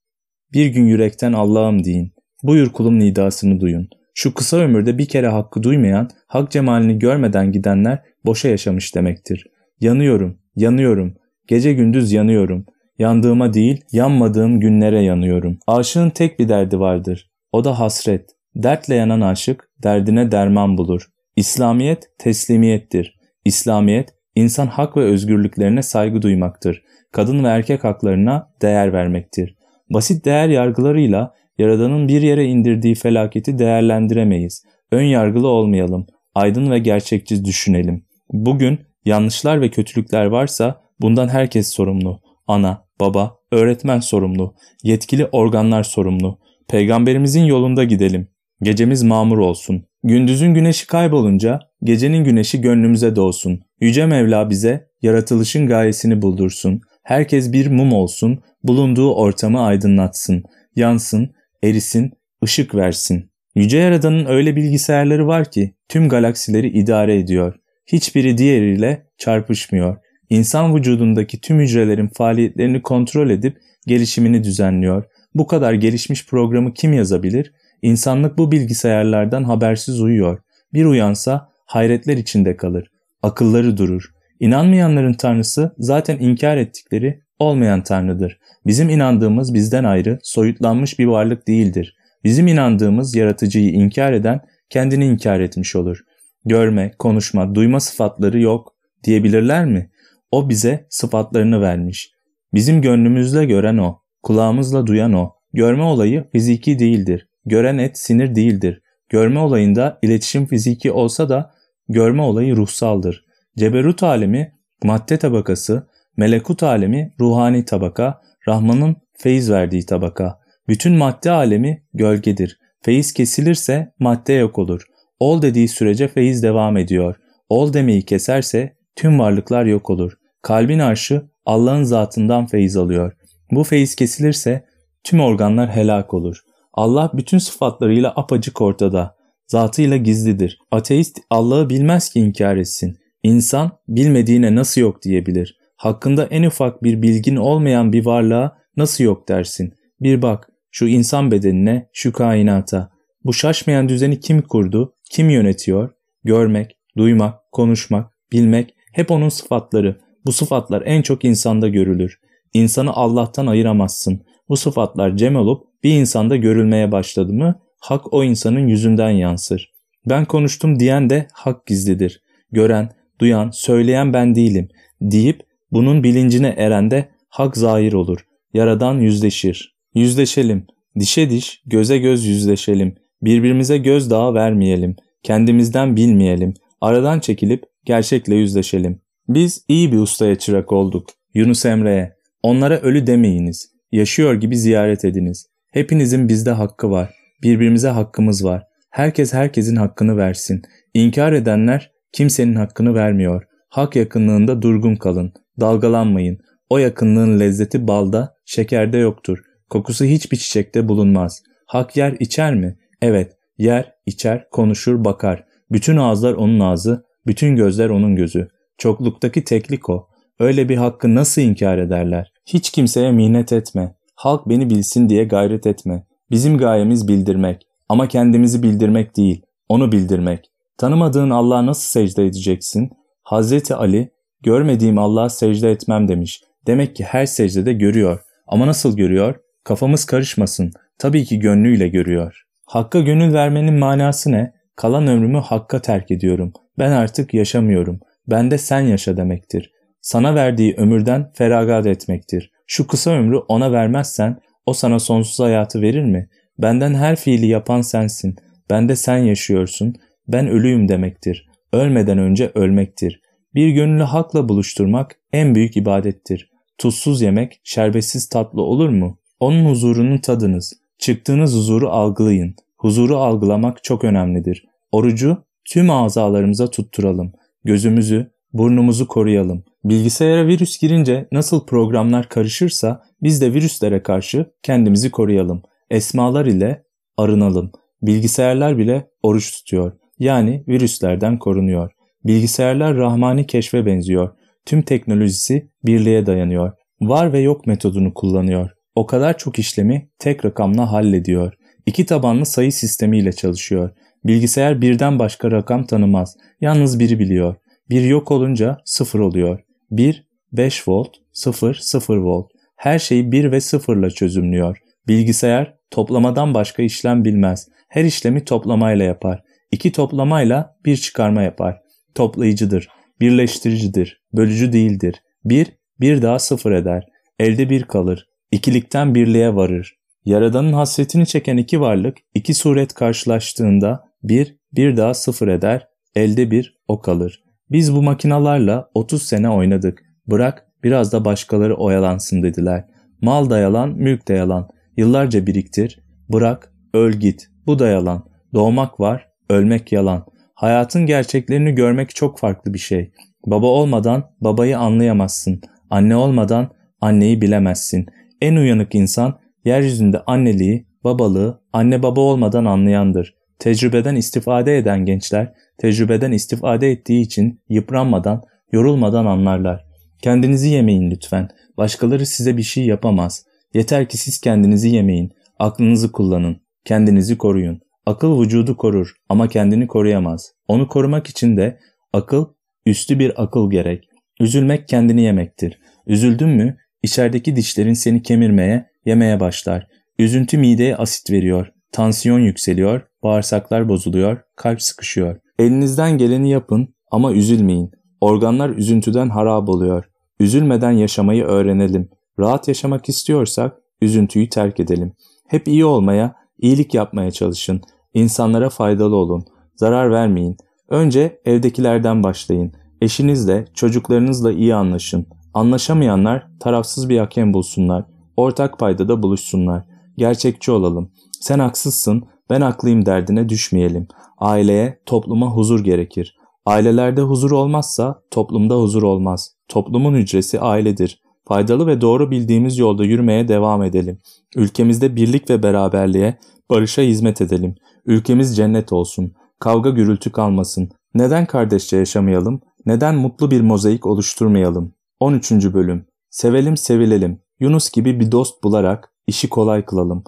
Bir gün yürekten Allah'ım deyin. Buyur kulum nidasını duyun. Şu kısa ömürde bir kere hakkı duymayan, hak cemalini görmeden gidenler boşa yaşamış demektir. Yanıyorum, yanıyorum, gece gündüz yanıyorum. Yandığıma değil, yanmadığım günlere yanıyorum. Aşığın tek bir derdi vardır. O da hasret. Dertle yanan aşık, derdine derman bulur. İslamiyet, teslimiyettir. İslamiyet, insan hak ve özgürlüklerine saygı duymaktır. Kadın ve erkek haklarına değer vermektir. Basit değer yargılarıyla Yaradan'ın bir yere indirdiği felaketi değerlendiremeyiz. Ön yargılı olmayalım. Aydın ve gerçekçi düşünelim. Bugün yanlışlar ve kötülükler varsa bundan herkes sorumlu. Ana, baba, öğretmen sorumlu. Yetkili organlar sorumlu. Peygamberimizin yolunda gidelim. Gecemiz mamur olsun. Gündüzün güneşi kaybolunca gecenin güneşi gönlümüze doğsun. Yüce Mevla bize yaratılışın gayesini buldursun. Herkes bir mum olsun, bulunduğu ortamı aydınlatsın. Yansın, erisin, ışık versin. Yüce Yaradan'ın öyle bilgisayarları var ki tüm galaksileri idare ediyor. Hiçbiri diğeriyle çarpışmıyor. İnsan vücudundaki tüm hücrelerin faaliyetlerini kontrol edip gelişimini düzenliyor. Bu kadar gelişmiş programı kim yazabilir? İnsanlık bu bilgisayarlardan habersiz uyuyor. Bir uyansa hayretler içinde kalır. Akılları durur. İnanmayanların tanrısı zaten inkar ettikleri olmayan tanrıdır. Bizim inandığımız bizden ayrı, soyutlanmış bir varlık değildir. Bizim inandığımız yaratıcıyı inkar eden kendini inkar etmiş olur. Görme, konuşma, duyma sıfatları yok diyebilirler mi? O bize sıfatlarını vermiş. Bizim gönlümüzle gören o, kulağımızla duyan o. Görme olayı fiziki değildir. Gören et sinir değildir. Görme olayında iletişim fiziki olsa da görme olayı ruhsaldır. Ceberut alemi madde tabakası, melekut alemi ruhani tabaka, Rahman'ın feyiz verdiği tabaka. Bütün madde alemi gölgedir. Feyiz kesilirse madde yok olur. Ol dediği sürece feyiz devam ediyor. Ol demeyi keserse tüm varlıklar yok olur. Kalbin arşı Allah'ın zatından feyiz alıyor. Bu feyiz kesilirse tüm organlar helak olur. Allah bütün sıfatlarıyla apacık ortada. Zatıyla gizlidir. Ateist Allah'ı bilmez ki inkar etsin. İnsan bilmediğine nasıl yok diyebilir. Hakkında en ufak bir bilgin olmayan bir varlığa nasıl yok dersin. Bir bak şu insan bedenine, şu kainata. Bu şaşmayan düzeni kim kurdu, kim yönetiyor? Görmek, duymak, konuşmak, bilmek hep onun sıfatları. Bu sıfatlar en çok insanda görülür. İnsanı Allah'tan ayıramazsın. Bu sıfatlar cem olup bir insanda görülmeye başladı mı hak o insanın yüzünden yansır. Ben konuştum diyen de hak gizlidir. Gören, duyan, söyleyen ben değilim deyip bunun bilincine eren de hak zahir olur. Yaradan yüzleşir. Yüzleşelim. Dişe diş, göze göz yüzleşelim. Birbirimize göz daha vermeyelim. Kendimizden bilmeyelim. Aradan çekilip gerçekle yüzleşelim. Biz iyi bir ustaya çırak olduk. Yunus Emre'ye. Onlara ölü demeyiniz. Yaşıyor gibi ziyaret ediniz. Hepinizin bizde hakkı var. Birbirimize hakkımız var. Herkes herkesin hakkını versin. İnkar edenler kimsenin hakkını vermiyor. Hak yakınlığında durgun kalın. Dalgalanmayın. O yakınlığın lezzeti balda, şekerde yoktur. Kokusu hiçbir çiçekte bulunmaz. Hak yer içer mi? Evet, yer, içer, konuşur, bakar. Bütün ağızlar onun ağzı, bütün gözler onun gözü. Çokluktaki teklik o. Öyle bir hakkı nasıl inkar ederler? Hiç kimseye minnet etme. Halk beni bilsin diye gayret etme. Bizim gayemiz bildirmek. Ama kendimizi bildirmek değil, onu bildirmek. Tanımadığın Allah'a nasıl secde edeceksin? Hazreti Ali, görmediğim Allah'a secde etmem demiş. Demek ki her secdede görüyor. Ama nasıl görüyor? Kafamız karışmasın. Tabii ki gönlüyle görüyor. Hakka gönül vermenin manası ne? Kalan ömrümü hakka terk ediyorum. Ben artık yaşamıyorum. Bende sen yaşa demektir. Sana verdiği ömürden feragat etmektir. Şu kısa ömrü ona vermezsen o sana sonsuz hayatı verir mi? Benden her fiili yapan sensin. Bende sen yaşıyorsun. Ben ölüyüm demektir. Ölmeden önce ölmektir. Bir gönüllü hakla buluşturmak en büyük ibadettir. Tuzsuz yemek şerbetsiz tatlı olur mu? Onun huzurunu tadınız. Çıktığınız huzuru algılayın. Huzuru algılamak çok önemlidir. Orucu tüm azalarımıza tutturalım. Gözümüzü, burnumuzu koruyalım. Bilgisayara virüs girince nasıl programlar karışırsa biz de virüslere karşı kendimizi koruyalım. Esmalar ile arınalım. Bilgisayarlar bile oruç tutuyor. Yani virüslerden korunuyor. Bilgisayarlar rahmani keşfe benziyor. Tüm teknolojisi birliğe dayanıyor. Var ve yok metodunu kullanıyor. O kadar çok işlemi tek rakamla hallediyor. İki tabanlı sayı sistemiyle çalışıyor. Bilgisayar birden başka rakam tanımaz. Yalnız biri biliyor. Bir yok olunca sıfır oluyor. 1, 5 volt, 0, 0 volt. Her şeyi 1 ve 0 ile çözümlüyor. Bilgisayar toplamadan başka işlem bilmez. Her işlemi toplamayla yapar. İki toplamayla bir çıkarma yapar. Toplayıcıdır, birleştiricidir, bölücü değildir. Bir, bir daha sıfır eder. Elde bir kalır. İkilikten birliğe varır. Yaradanın hasretini çeken iki varlık iki suret karşılaştığında bir, bir daha sıfır eder. Elde bir, o kalır. Biz bu makinalarla 30 sene oynadık. Bırak biraz da başkaları oyalansın dediler. Mal da yalan, mülk de yalan. Yıllarca biriktir. Bırak, öl git. Bu da yalan. Doğmak var, ölmek yalan. Hayatın gerçeklerini görmek çok farklı bir şey. Baba olmadan babayı anlayamazsın. Anne olmadan anneyi bilemezsin. En uyanık insan yeryüzünde anneliği, babalığı anne baba olmadan anlayandır. Tecrübeden istifade eden gençler tecrübeden istifade ettiği için yıpranmadan, yorulmadan anlarlar. Kendinizi yemeyin lütfen. Başkaları size bir şey yapamaz. Yeter ki siz kendinizi yemeyin, aklınızı kullanın, kendinizi koruyun. Akıl vücudu korur ama kendini koruyamaz. Onu korumak için de akıl, üstü bir akıl gerek. Üzülmek kendini yemektir. Üzüldün mü içerideki dişlerin seni kemirmeye, yemeye başlar. Üzüntü mideye asit veriyor. Tansiyon yükseliyor, bağırsaklar bozuluyor, kalp sıkışıyor. Elinizden geleni yapın ama üzülmeyin. Organlar üzüntüden harap oluyor. Üzülmeden yaşamayı öğrenelim. Rahat yaşamak istiyorsak üzüntüyü terk edelim. Hep iyi olmaya, iyilik yapmaya çalışın. İnsanlara faydalı olun. Zarar vermeyin. Önce evdekilerden başlayın. Eşinizle, çocuklarınızla iyi anlaşın. Anlaşamayanlar tarafsız bir hakem bulsunlar. Ortak paydada buluşsunlar. Gerçekçi olalım. Sen haksızsın, ben haklıyım derdine düşmeyelim. Aileye, topluma huzur gerekir. Ailelerde huzur olmazsa toplumda huzur olmaz. Toplumun hücresi ailedir. Faydalı ve doğru bildiğimiz yolda yürümeye devam edelim. Ülkemizde birlik ve beraberliğe, barışa hizmet edelim. Ülkemiz cennet olsun. Kavga gürültü kalmasın. Neden kardeşçe yaşamayalım? Neden mutlu bir mozaik oluşturmayalım? 13. Bölüm Sevelim sevilelim. Yunus gibi bir dost bularak işi kolay kılalım.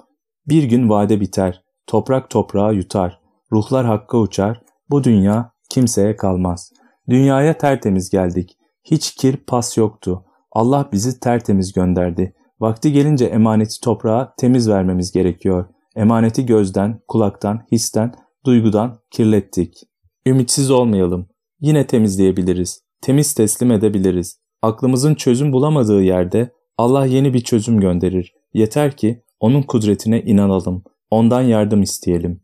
Bir gün vade biter. Toprak toprağı yutar. Ruhlar hakka uçar. Bu dünya kimseye kalmaz. Dünyaya tertemiz geldik. Hiç kir pas yoktu. Allah bizi tertemiz gönderdi. Vakti gelince emaneti toprağa temiz vermemiz gerekiyor. Emaneti gözden, kulaktan, histen, duygudan kirlettik. Ümitsiz olmayalım. Yine temizleyebiliriz. Temiz teslim edebiliriz. Aklımızın çözüm bulamadığı yerde Allah yeni bir çözüm gönderir. Yeter ki onun kudretine inanalım. Ondan yardım isteyelim.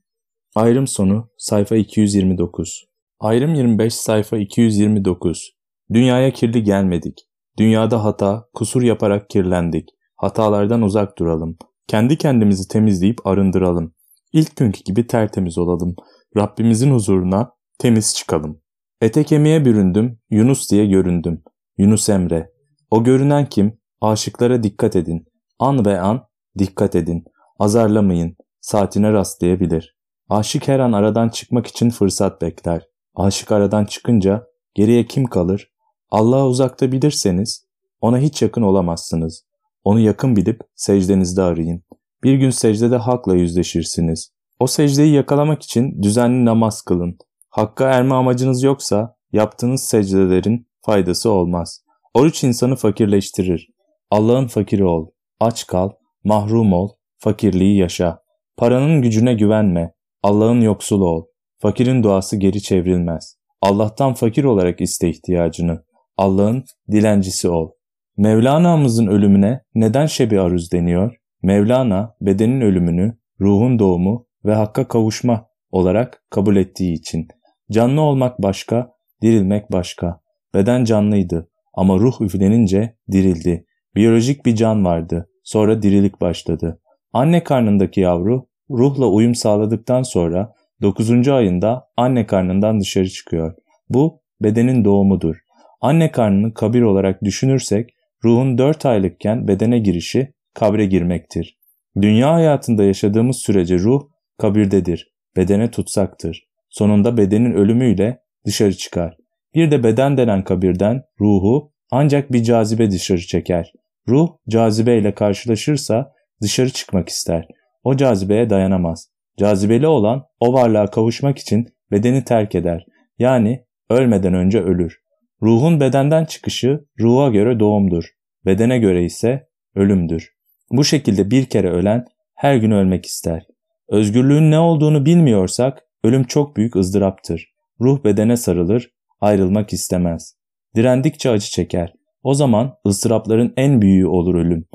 Ayrım sonu sayfa 229. Ayrım 25 sayfa 229. Dünyaya kirli gelmedik. Dünyada hata, kusur yaparak kirlendik. Hatalardan uzak duralım. Kendi kendimizi temizleyip arındıralım. İlk günkü gibi tertemiz olalım. Rabbimizin huzuruna temiz çıkalım. Ete kemiğe büründüm, Yunus diye göründüm. Yunus Emre. O görünen kim? Aşıklara dikkat edin. An ve an dikkat edin. Azarlamayın. Saatine rastlayabilir. Aşık her an aradan çıkmak için fırsat bekler. Aşık aradan çıkınca geriye kim kalır? Allah'a uzakta bilirseniz ona hiç yakın olamazsınız. Onu yakın bilip secdenizde arayın. Bir gün secdede hakla yüzleşirsiniz. O secdeyi yakalamak için düzenli namaz kılın. Hakka erme amacınız yoksa yaptığınız secdelerin faydası olmaz. Oruç insanı fakirleştirir. Allah'ın fakiri ol. Aç kal, mahrum ol, fakirliği yaşa. Paranın gücüne güvenme. Allah'ın yoksulu ol. Fakirin duası geri çevrilmez. Allah'tan fakir olarak iste ihtiyacını. Allah'ın dilencisi ol. Mevlana'mızın ölümüne neden şebi aruz deniyor? Mevlana bedenin ölümünü, ruhun doğumu ve hakka kavuşma olarak kabul ettiği için. Canlı olmak başka, dirilmek başka. Beden canlıydı ama ruh üflenince dirildi. Biyolojik bir can vardı. Sonra dirilik başladı. Anne karnındaki yavru ruhla uyum sağladıktan sonra 9. ayında anne karnından dışarı çıkıyor. Bu bedenin doğumudur. Anne karnını kabir olarak düşünürsek ruhun 4 aylıkken bedene girişi kabre girmektir. Dünya hayatında yaşadığımız sürece ruh kabirdedir, bedene tutsaktır. Sonunda bedenin ölümüyle dışarı çıkar. Bir de beden denen kabirden ruhu ancak bir cazibe dışarı çeker. Ruh cazibeyle karşılaşırsa dışarı çıkmak ister. O cazibeye dayanamaz. Cazibeli olan o varlığa kavuşmak için bedeni terk eder. Yani ölmeden önce ölür. Ruhun bedenden çıkışı ruha göre doğumdur. Bedene göre ise ölümdür. Bu şekilde bir kere ölen her gün ölmek ister. Özgürlüğün ne olduğunu bilmiyorsak ölüm çok büyük ızdıraptır. Ruh bedene sarılır, ayrılmak istemez. Direndikçe acı çeker. O zaman ızdırapların en büyüğü olur ölüm.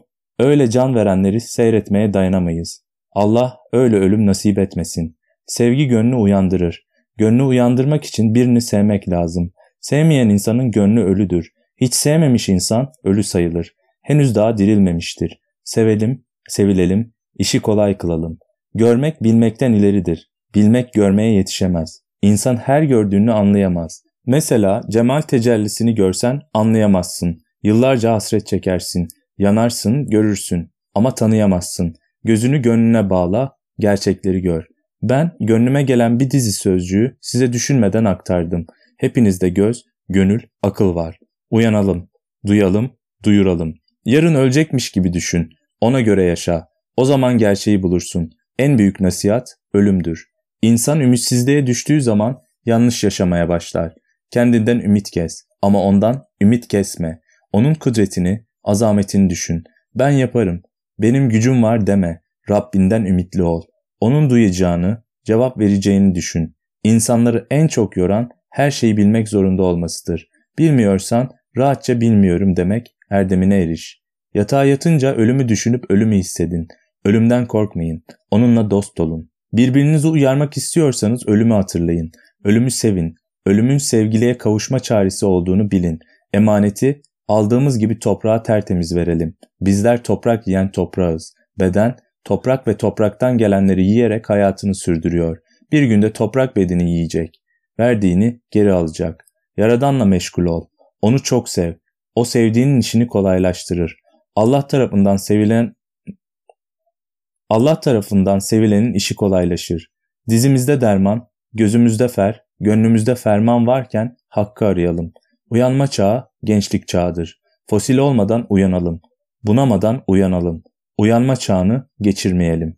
Öyle can verenleri seyretmeye dayanamayız. Allah öyle ölüm nasip etmesin. Sevgi gönlü uyandırır. Gönlü uyandırmak için birini sevmek lazım. Sevmeyen insanın gönlü ölüdür. Hiç sevmemiş insan ölü sayılır. Henüz daha dirilmemiştir. Sevelim, sevilelim, işi kolay kılalım. Görmek bilmekten ileridir. Bilmek görmeye yetişemez. İnsan her gördüğünü anlayamaz. Mesela cemal tecellisini görsen anlayamazsın. Yıllarca hasret çekersin. Yanarsın, görürsün. Ama tanıyamazsın. Gözünü gönlüne bağla, gerçekleri gör. Ben gönlüme gelen bir dizi sözcüğü size düşünmeden aktardım. Hepinizde göz, gönül, akıl var. Uyanalım, duyalım, duyuralım. Yarın ölecekmiş gibi düşün. Ona göre yaşa. O zaman gerçeği bulursun. En büyük nasihat ölümdür. İnsan ümitsizliğe düştüğü zaman yanlış yaşamaya başlar. Kendinden ümit kes ama ondan ümit kesme. Onun kudretini, azametini düşün. Ben yaparım. Benim gücüm var deme. Rabbinden ümitli ol. Onun duyacağını, cevap vereceğini düşün. İnsanları en çok yoran her şeyi bilmek zorunda olmasıdır. Bilmiyorsan rahatça bilmiyorum demek erdemine eriş. Yatağa yatınca ölümü düşünüp ölümü hissedin. Ölümden korkmayın. Onunla dost olun. Birbirinizi uyarmak istiyorsanız ölümü hatırlayın. Ölümü sevin. Ölümün sevgiliye kavuşma çaresi olduğunu bilin. Emaneti aldığımız gibi toprağa tertemiz verelim. Bizler toprak yiyen toprağız. Beden toprak ve topraktan gelenleri yiyerek hayatını sürdürüyor. Bir günde toprak bedeni yiyecek. Verdiğini geri alacak. Yaradanla meşgul ol. Onu çok sev. O sevdiğinin işini kolaylaştırır. Allah tarafından sevilen Allah tarafından sevilenin işi kolaylaşır. Dizimizde derman, gözümüzde fer, gönlümüzde ferman varken hakkı arayalım. Uyanma çağı gençlik çağıdır. Fosil olmadan uyanalım. Bunamadan uyanalım. Uyanma çağını geçirmeyelim.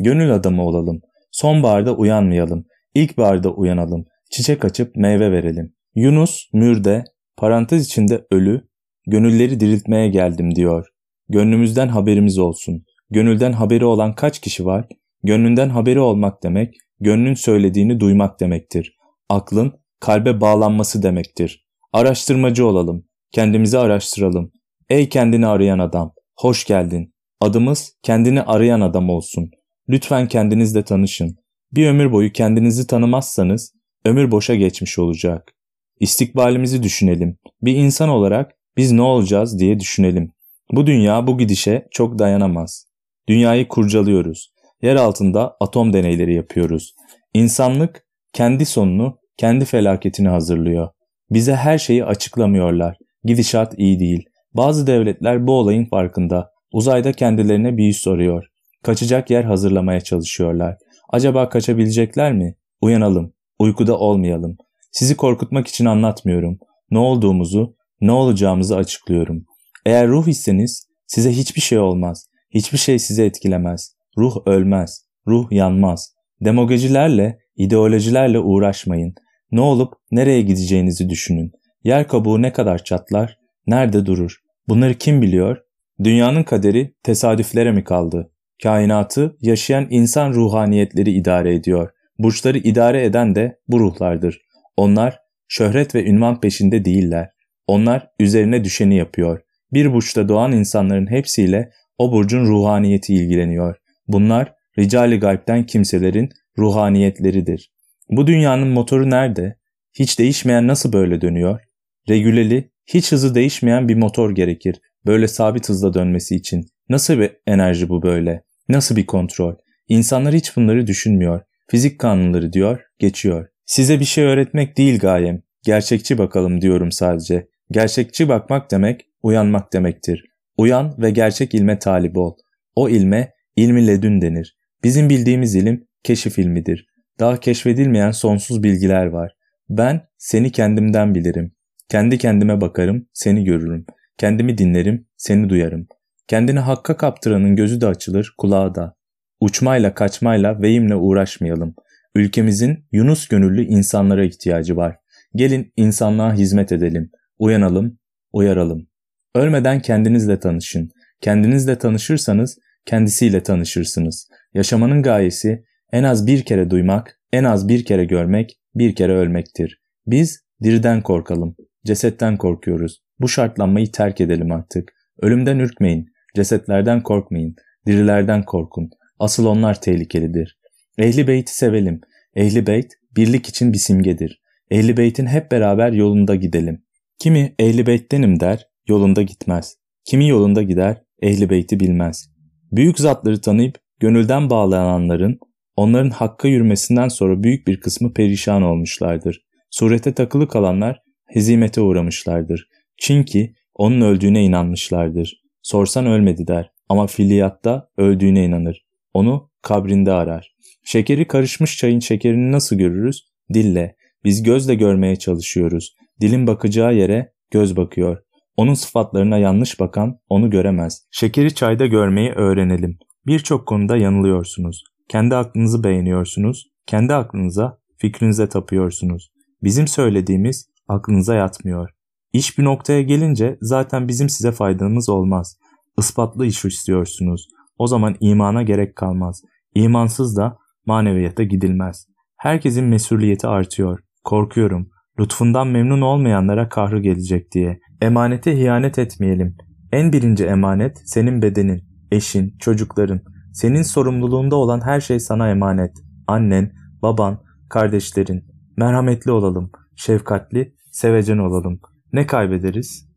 Gönül adamı olalım. Sonbaharda uyanmayalım. İlkbaharda uyanalım. Çiçek açıp meyve verelim. Yunus, mürde, parantez içinde ölü, gönülleri diriltmeye geldim diyor. Gönlümüzden haberimiz olsun. Gönülden haberi olan kaç kişi var? Gönlünden haberi olmak demek, gönlün söylediğini duymak demektir. Aklın kalbe bağlanması demektir. Araştırmacı olalım. Kendimizi araştıralım. Ey kendini arayan adam, hoş geldin. Adımız kendini arayan adam olsun. Lütfen kendinizle tanışın. Bir ömür boyu kendinizi tanımazsanız ömür boşa geçmiş olacak. İstikbalimizi düşünelim. Bir insan olarak biz ne olacağız diye düşünelim. Bu dünya bu gidişe çok dayanamaz. Dünyayı kurcalıyoruz. Yer altında atom deneyleri yapıyoruz. İnsanlık kendi sonunu, kendi felaketini hazırlıyor. Bize her şeyi açıklamıyorlar. Gidişat iyi değil. Bazı devletler bu olayın farkında. Uzayda kendilerine bir yüz soruyor. Kaçacak yer hazırlamaya çalışıyorlar. Acaba kaçabilecekler mi? Uyanalım. Uykuda olmayalım. Sizi korkutmak için anlatmıyorum. Ne olduğumuzu, ne olacağımızı açıklıyorum. Eğer ruh iseniz size hiçbir şey olmaz. Hiçbir şey sizi etkilemez. Ruh ölmez. Ruh yanmaz. Demagojilerle, ideolojilerle uğraşmayın. Ne olup nereye gideceğinizi düşünün. Yer kabuğu ne kadar çatlar, nerede durur? Bunları kim biliyor? Dünyanın kaderi tesadüflere mi kaldı? Kainatı yaşayan insan ruhaniyetleri idare ediyor. Burçları idare eden de bu ruhlardır. Onlar şöhret ve ünvan peşinde değiller. Onlar üzerine düşeni yapıyor. Bir burçta doğan insanların hepsiyle o burcun ruhaniyeti ilgileniyor. Bunlar ricali galpten kimselerin ruhaniyetleridir. Bu dünyanın motoru nerede? Hiç değişmeyen nasıl böyle dönüyor? Regüleli, hiç hızı değişmeyen bir motor gerekir. Böyle sabit hızla dönmesi için. Nasıl bir enerji bu böyle? Nasıl bir kontrol? İnsanlar hiç bunları düşünmüyor. Fizik kanunları diyor, geçiyor. Size bir şey öğretmek değil gayem. Gerçekçi bakalım diyorum sadece. Gerçekçi bakmak demek, uyanmak demektir. Uyan ve gerçek ilme talip ol. O ilme ilmi ledün denir. Bizim bildiğimiz ilim keşif ilmidir. Daha keşfedilmeyen sonsuz bilgiler var. Ben seni kendimden bilirim. Kendi kendime bakarım, seni görürüm. Kendimi dinlerim, seni duyarım. Kendini hakka kaptıranın gözü de açılır, kulağı da. Uçmayla, kaçmayla, vehimle uğraşmayalım. Ülkemizin Yunus gönüllü insanlara ihtiyacı var. Gelin insanlığa hizmet edelim. Uyanalım, uyaralım. Ölmeden kendinizle tanışın. Kendinizle tanışırsanız kendisiyle tanışırsınız. Yaşamanın gayesi en az bir kere duymak, en az bir kere görmek, bir kere ölmektir. Biz diriden korkalım, cesetten korkuyoruz. Bu şartlanmayı terk edelim artık. Ölümden ürkmeyin, cesetlerden korkmayın, dirilerden korkun. Asıl onlar tehlikelidir. Ehli beyti sevelim. Ehli beyt birlik için bir simgedir. Ehli beytin hep beraber yolunda gidelim. Kimi ehli beyttenim der, yolunda gitmez. Kimi yolunda gider, ehli beyti bilmez. Büyük zatları tanıyıp gönülden bağlananların onların hakka yürümesinden sonra büyük bir kısmı perişan olmuşlardır. Surete takılı kalanlar hezimete uğramışlardır. Çünkü onun öldüğüne inanmışlardır. Sorsan ölmedi der ama filiyatta öldüğüne inanır. Onu kabrinde arar. Şekeri karışmış çayın şekerini nasıl görürüz? Dille. Biz gözle görmeye çalışıyoruz. Dilin bakacağı yere göz bakıyor. Onun sıfatlarına yanlış bakan onu göremez. Şekeri çayda görmeyi öğrenelim. Birçok konuda yanılıyorsunuz. Kendi aklınızı beğeniyorsunuz. Kendi aklınıza, fikrinize tapıyorsunuz. Bizim söylediğimiz aklınıza yatmıyor. İş bir noktaya gelince zaten bizim size faydamız olmaz. Ispatlı iş istiyorsunuz. O zaman imana gerek kalmaz. İmansız da maneviyata gidilmez. Herkesin mesuliyeti artıyor. Korkuyorum. Lütfundan memnun olmayanlara kahrı gelecek diye. Emanete ihanet etmeyelim. En birinci emanet senin bedenin, eşin, çocukların. Senin sorumluluğunda olan her şey sana emanet. Annen, baban, kardeşlerin. Merhametli olalım, şefkatli, sevecen olalım. Ne kaybederiz?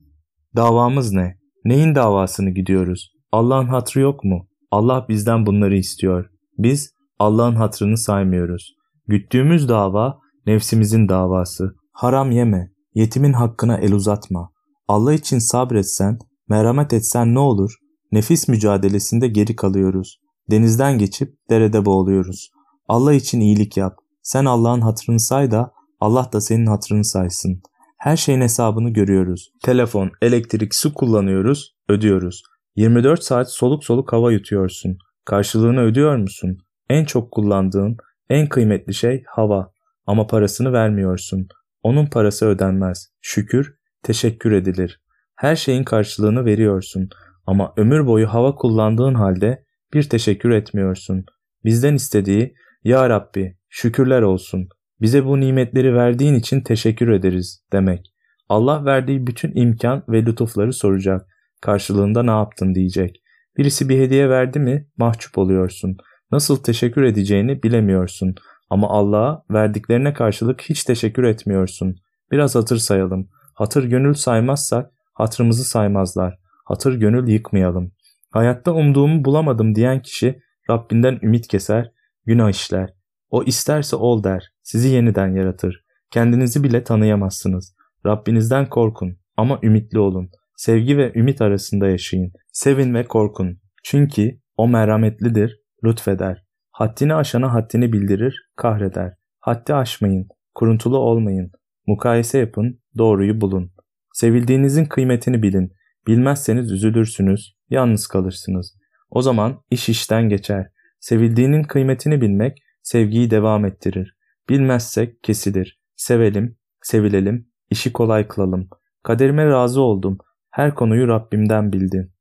Davamız ne? Neyin davasını gidiyoruz? Allah'ın hatrı yok mu? Allah bizden bunları istiyor. Biz Allah'ın hatrını saymıyoruz. Güttüğümüz dava nefsimizin davası. Haram yeme, yetimin hakkına el uzatma. Allah için sabretsen, merhamet etsen ne olur? Nefis mücadelesinde geri kalıyoruz. Denizden geçip derede boğuluyoruz. Allah için iyilik yap. Sen Allah'ın hatırını say da Allah da senin hatırını saysın. Her şeyin hesabını görüyoruz. Telefon, elektrik, su kullanıyoruz, ödüyoruz. 24 saat soluk soluk hava yutuyorsun. Karşılığını ödüyor musun? En çok kullandığın, en kıymetli şey hava. Ama parasını vermiyorsun. Onun parası ödenmez. Şükür, teşekkür edilir. Her şeyin karşılığını veriyorsun. Ama ömür boyu hava kullandığın halde bir teşekkür etmiyorsun. Bizden istediği, Ya Rabbi şükürler olsun. Bize bu nimetleri verdiğin için teşekkür ederiz demek. Allah verdiği bütün imkan ve lütufları soracak. Karşılığında ne yaptın diyecek. Birisi bir hediye verdi mi mahcup oluyorsun. Nasıl teşekkür edeceğini bilemiyorsun. Ama Allah'a verdiklerine karşılık hiç teşekkür etmiyorsun. Biraz hatır sayalım. Hatır gönül saymazsak hatırımızı saymazlar. Hatır gönül yıkmayalım. Hayatta umduğumu bulamadım diyen kişi Rabbinden ümit keser, günah işler. O isterse ol der, sizi yeniden yaratır. Kendinizi bile tanıyamazsınız. Rabbinizden korkun ama ümitli olun. Sevgi ve ümit arasında yaşayın. Sevin ve korkun. Çünkü o merhametlidir, lütfeder. Haddini aşana haddini bildirir, kahreder. Haddi aşmayın, kuruntulu olmayın. Mukayese yapın, doğruyu bulun. Sevildiğinizin kıymetini bilin. Bilmezseniz üzülürsünüz, yalnız kalırsınız. O zaman iş işten geçer. Sevildiğinin kıymetini bilmek sevgiyi devam ettirir. Bilmezsek kesilir. Sevelim, sevilelim, işi kolay kılalım. Kaderime razı oldum. Her konuyu Rabbimden bildim.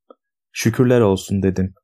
Şükürler olsun dedim.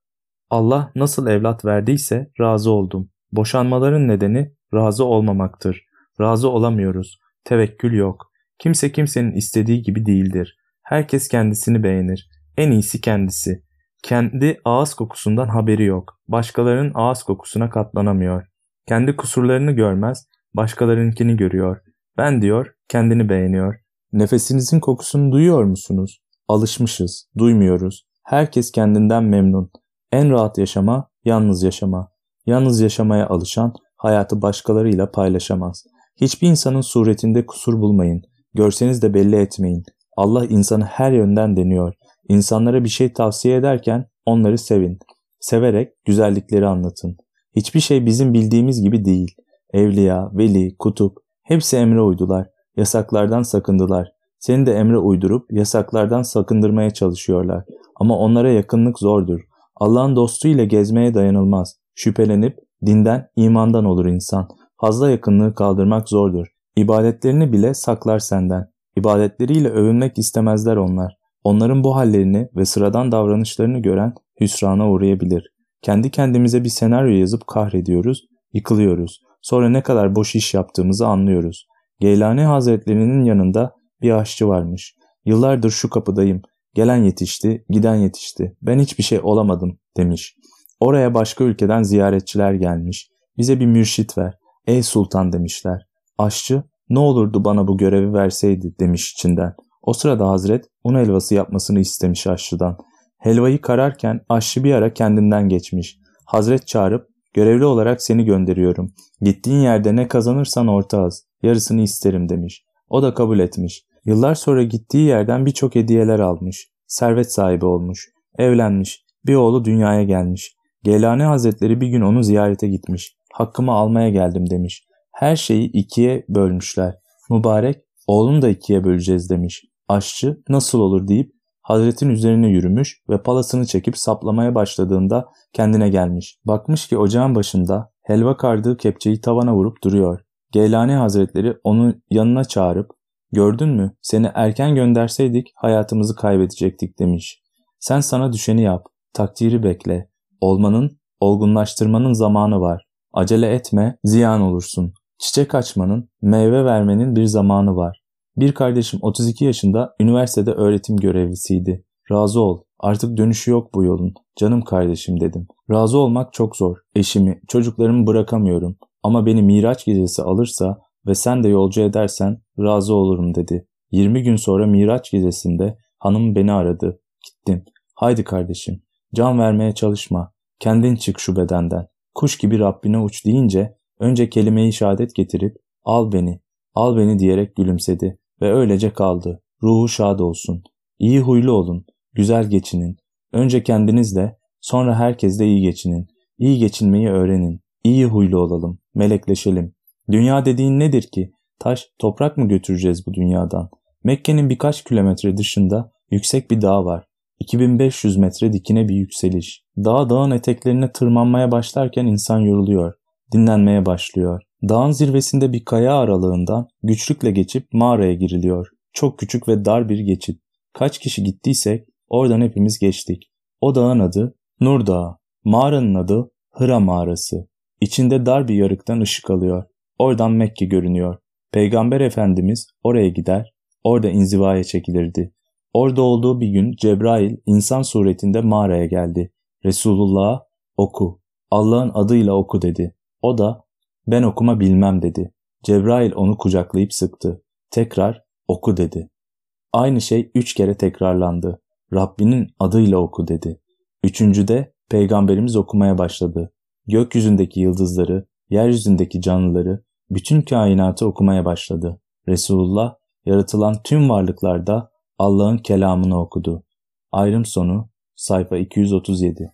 Allah nasıl evlat verdiyse razı oldum. Boşanmaların nedeni razı olmamaktır. Razı olamıyoruz. Tevekkül yok. Kimse kimsenin istediği gibi değildir. Herkes kendisini beğenir. En iyisi kendisi. Kendi ağız kokusundan haberi yok. Başkalarının ağız kokusuna katlanamıyor. Kendi kusurlarını görmez, başkalarınkini görüyor. Ben diyor, kendini beğeniyor. Nefesinizin kokusunu duyuyor musunuz? Alışmışız, duymuyoruz. Herkes kendinden memnun. En rahat yaşama, yalnız yaşama. Yalnız yaşamaya alışan, hayatı başkalarıyla paylaşamaz. Hiçbir insanın suretinde kusur bulmayın. Görseniz de belli etmeyin. Allah insanı her yönden deniyor. İnsanlara bir şey tavsiye ederken onları sevin. Severek güzellikleri anlatın. Hiçbir şey bizim bildiğimiz gibi değil. Evliya, veli, kutup hepsi emre uydular. Yasaklardan sakındılar. Seni de emre uydurup yasaklardan sakındırmaya çalışıyorlar. Ama onlara yakınlık zordur. Allah'ın dostu ile gezmeye dayanılmaz. Şüphelenip dinden, imandan olur insan. Fazla yakınlığı kaldırmak zordur. İbadetlerini bile saklar senden. İbadetleriyle övünmek istemezler onlar. Onların bu hallerini ve sıradan davranışlarını gören hüsrana uğrayabilir. Kendi kendimize bir senaryo yazıp kahrediyoruz, yıkılıyoruz. Sonra ne kadar boş iş yaptığımızı anlıyoruz. Geylani Hazretlerinin yanında bir aşçı varmış. Yıllardır şu kapıdayım. Gelen yetişti, giden yetişti. Ben hiçbir şey olamadım demiş. Oraya başka ülkeden ziyaretçiler gelmiş. Bize bir mürşit ver. Ey sultan demişler. Aşçı ne olurdu bana bu görevi verseydi demiş içinden. O sırada Hazret un helvası yapmasını istemiş aşçıdan. Helvayı kararken aşçı bir ara kendinden geçmiş. Hazret çağırıp görevli olarak seni gönderiyorum. Gittiğin yerde ne kazanırsan ortağız. Yarısını isterim demiş. O da kabul etmiş. Yıllar sonra gittiği yerden birçok hediyeler almış. Servet sahibi olmuş. Evlenmiş. Bir oğlu dünyaya gelmiş. Geylani Hazretleri bir gün onu ziyarete gitmiş. Hakkımı almaya geldim demiş. Her şeyi ikiye bölmüşler. Mübarek oğlunu da ikiye böleceğiz demiş. Aşçı nasıl olur deyip Hazretin üzerine yürümüş ve palasını çekip saplamaya başladığında kendine gelmiş. Bakmış ki ocağın başında helva kardığı kepçeyi tavana vurup duruyor. Geylani Hazretleri onu yanına çağırıp gördün mü seni erken gönderseydik hayatımızı kaybedecektik demiş. Sen sana düşeni yap, takdiri bekle. Olmanın, olgunlaştırmanın zamanı var. Acele etme, ziyan olursun. Çiçek açmanın, meyve vermenin bir zamanı var. Bir kardeşim 32 yaşında üniversitede öğretim görevlisiydi. Razı ol, artık dönüşü yok bu yolun. Canım kardeşim dedim. Razı olmak çok zor. Eşimi, çocuklarımı bırakamıyorum. Ama beni Miraç gecesi alırsa ve sen de yolcu edersen razı olurum dedi. 20 gün sonra Miraç gecesinde hanım beni aradı. Gittim. Haydi kardeşim, can vermeye çalışma. Kendin çık şu bedenden. Kuş gibi Rabbine uç deyince önce kelime-i şehadet getirip al beni, al beni diyerek gülümsedi ve öylece kaldı. Ruhu şad olsun. İyi huylu olun, güzel geçinin. Önce kendinizle, sonra herkesle iyi geçinin. İyi geçinmeyi öğrenin. İyi huylu olalım, melekleşelim. Dünya dediğin nedir ki? Taş, toprak mı götüreceğiz bu dünyadan? Mekke'nin birkaç kilometre dışında yüksek bir dağ var. 2500 metre dikine bir yükseliş. Dağ dağın eteklerine tırmanmaya başlarken insan yoruluyor. Dinlenmeye başlıyor. Dağın zirvesinde bir kaya aralığından güçlükle geçip mağaraya giriliyor. Çok küçük ve dar bir geçit. Kaç kişi gittiysek oradan hepimiz geçtik. O dağın adı Nur Dağı. Mağaranın adı Hıra Mağarası. İçinde dar bir yarıktan ışık alıyor. Oradan Mekke görünüyor. Peygamber Efendimiz oraya gider, orada inzivaya çekilirdi. Orada olduğu bir gün Cebrail insan suretinde mağaraya geldi. Resulullah'a oku, Allah'ın adıyla oku dedi. O da ben okuma bilmem dedi. Cebrail onu kucaklayıp sıktı. Tekrar oku dedi. Aynı şey üç kere tekrarlandı. Rabbinin adıyla oku dedi. Üçüncüde peygamberimiz okumaya başladı. Gökyüzündeki yıldızları, yeryüzündeki canlıları, bütün kainatı okumaya başladı. Resulullah yaratılan tüm varlıklarda Allah'ın kelamını okudu. Ayrım sonu sayfa 237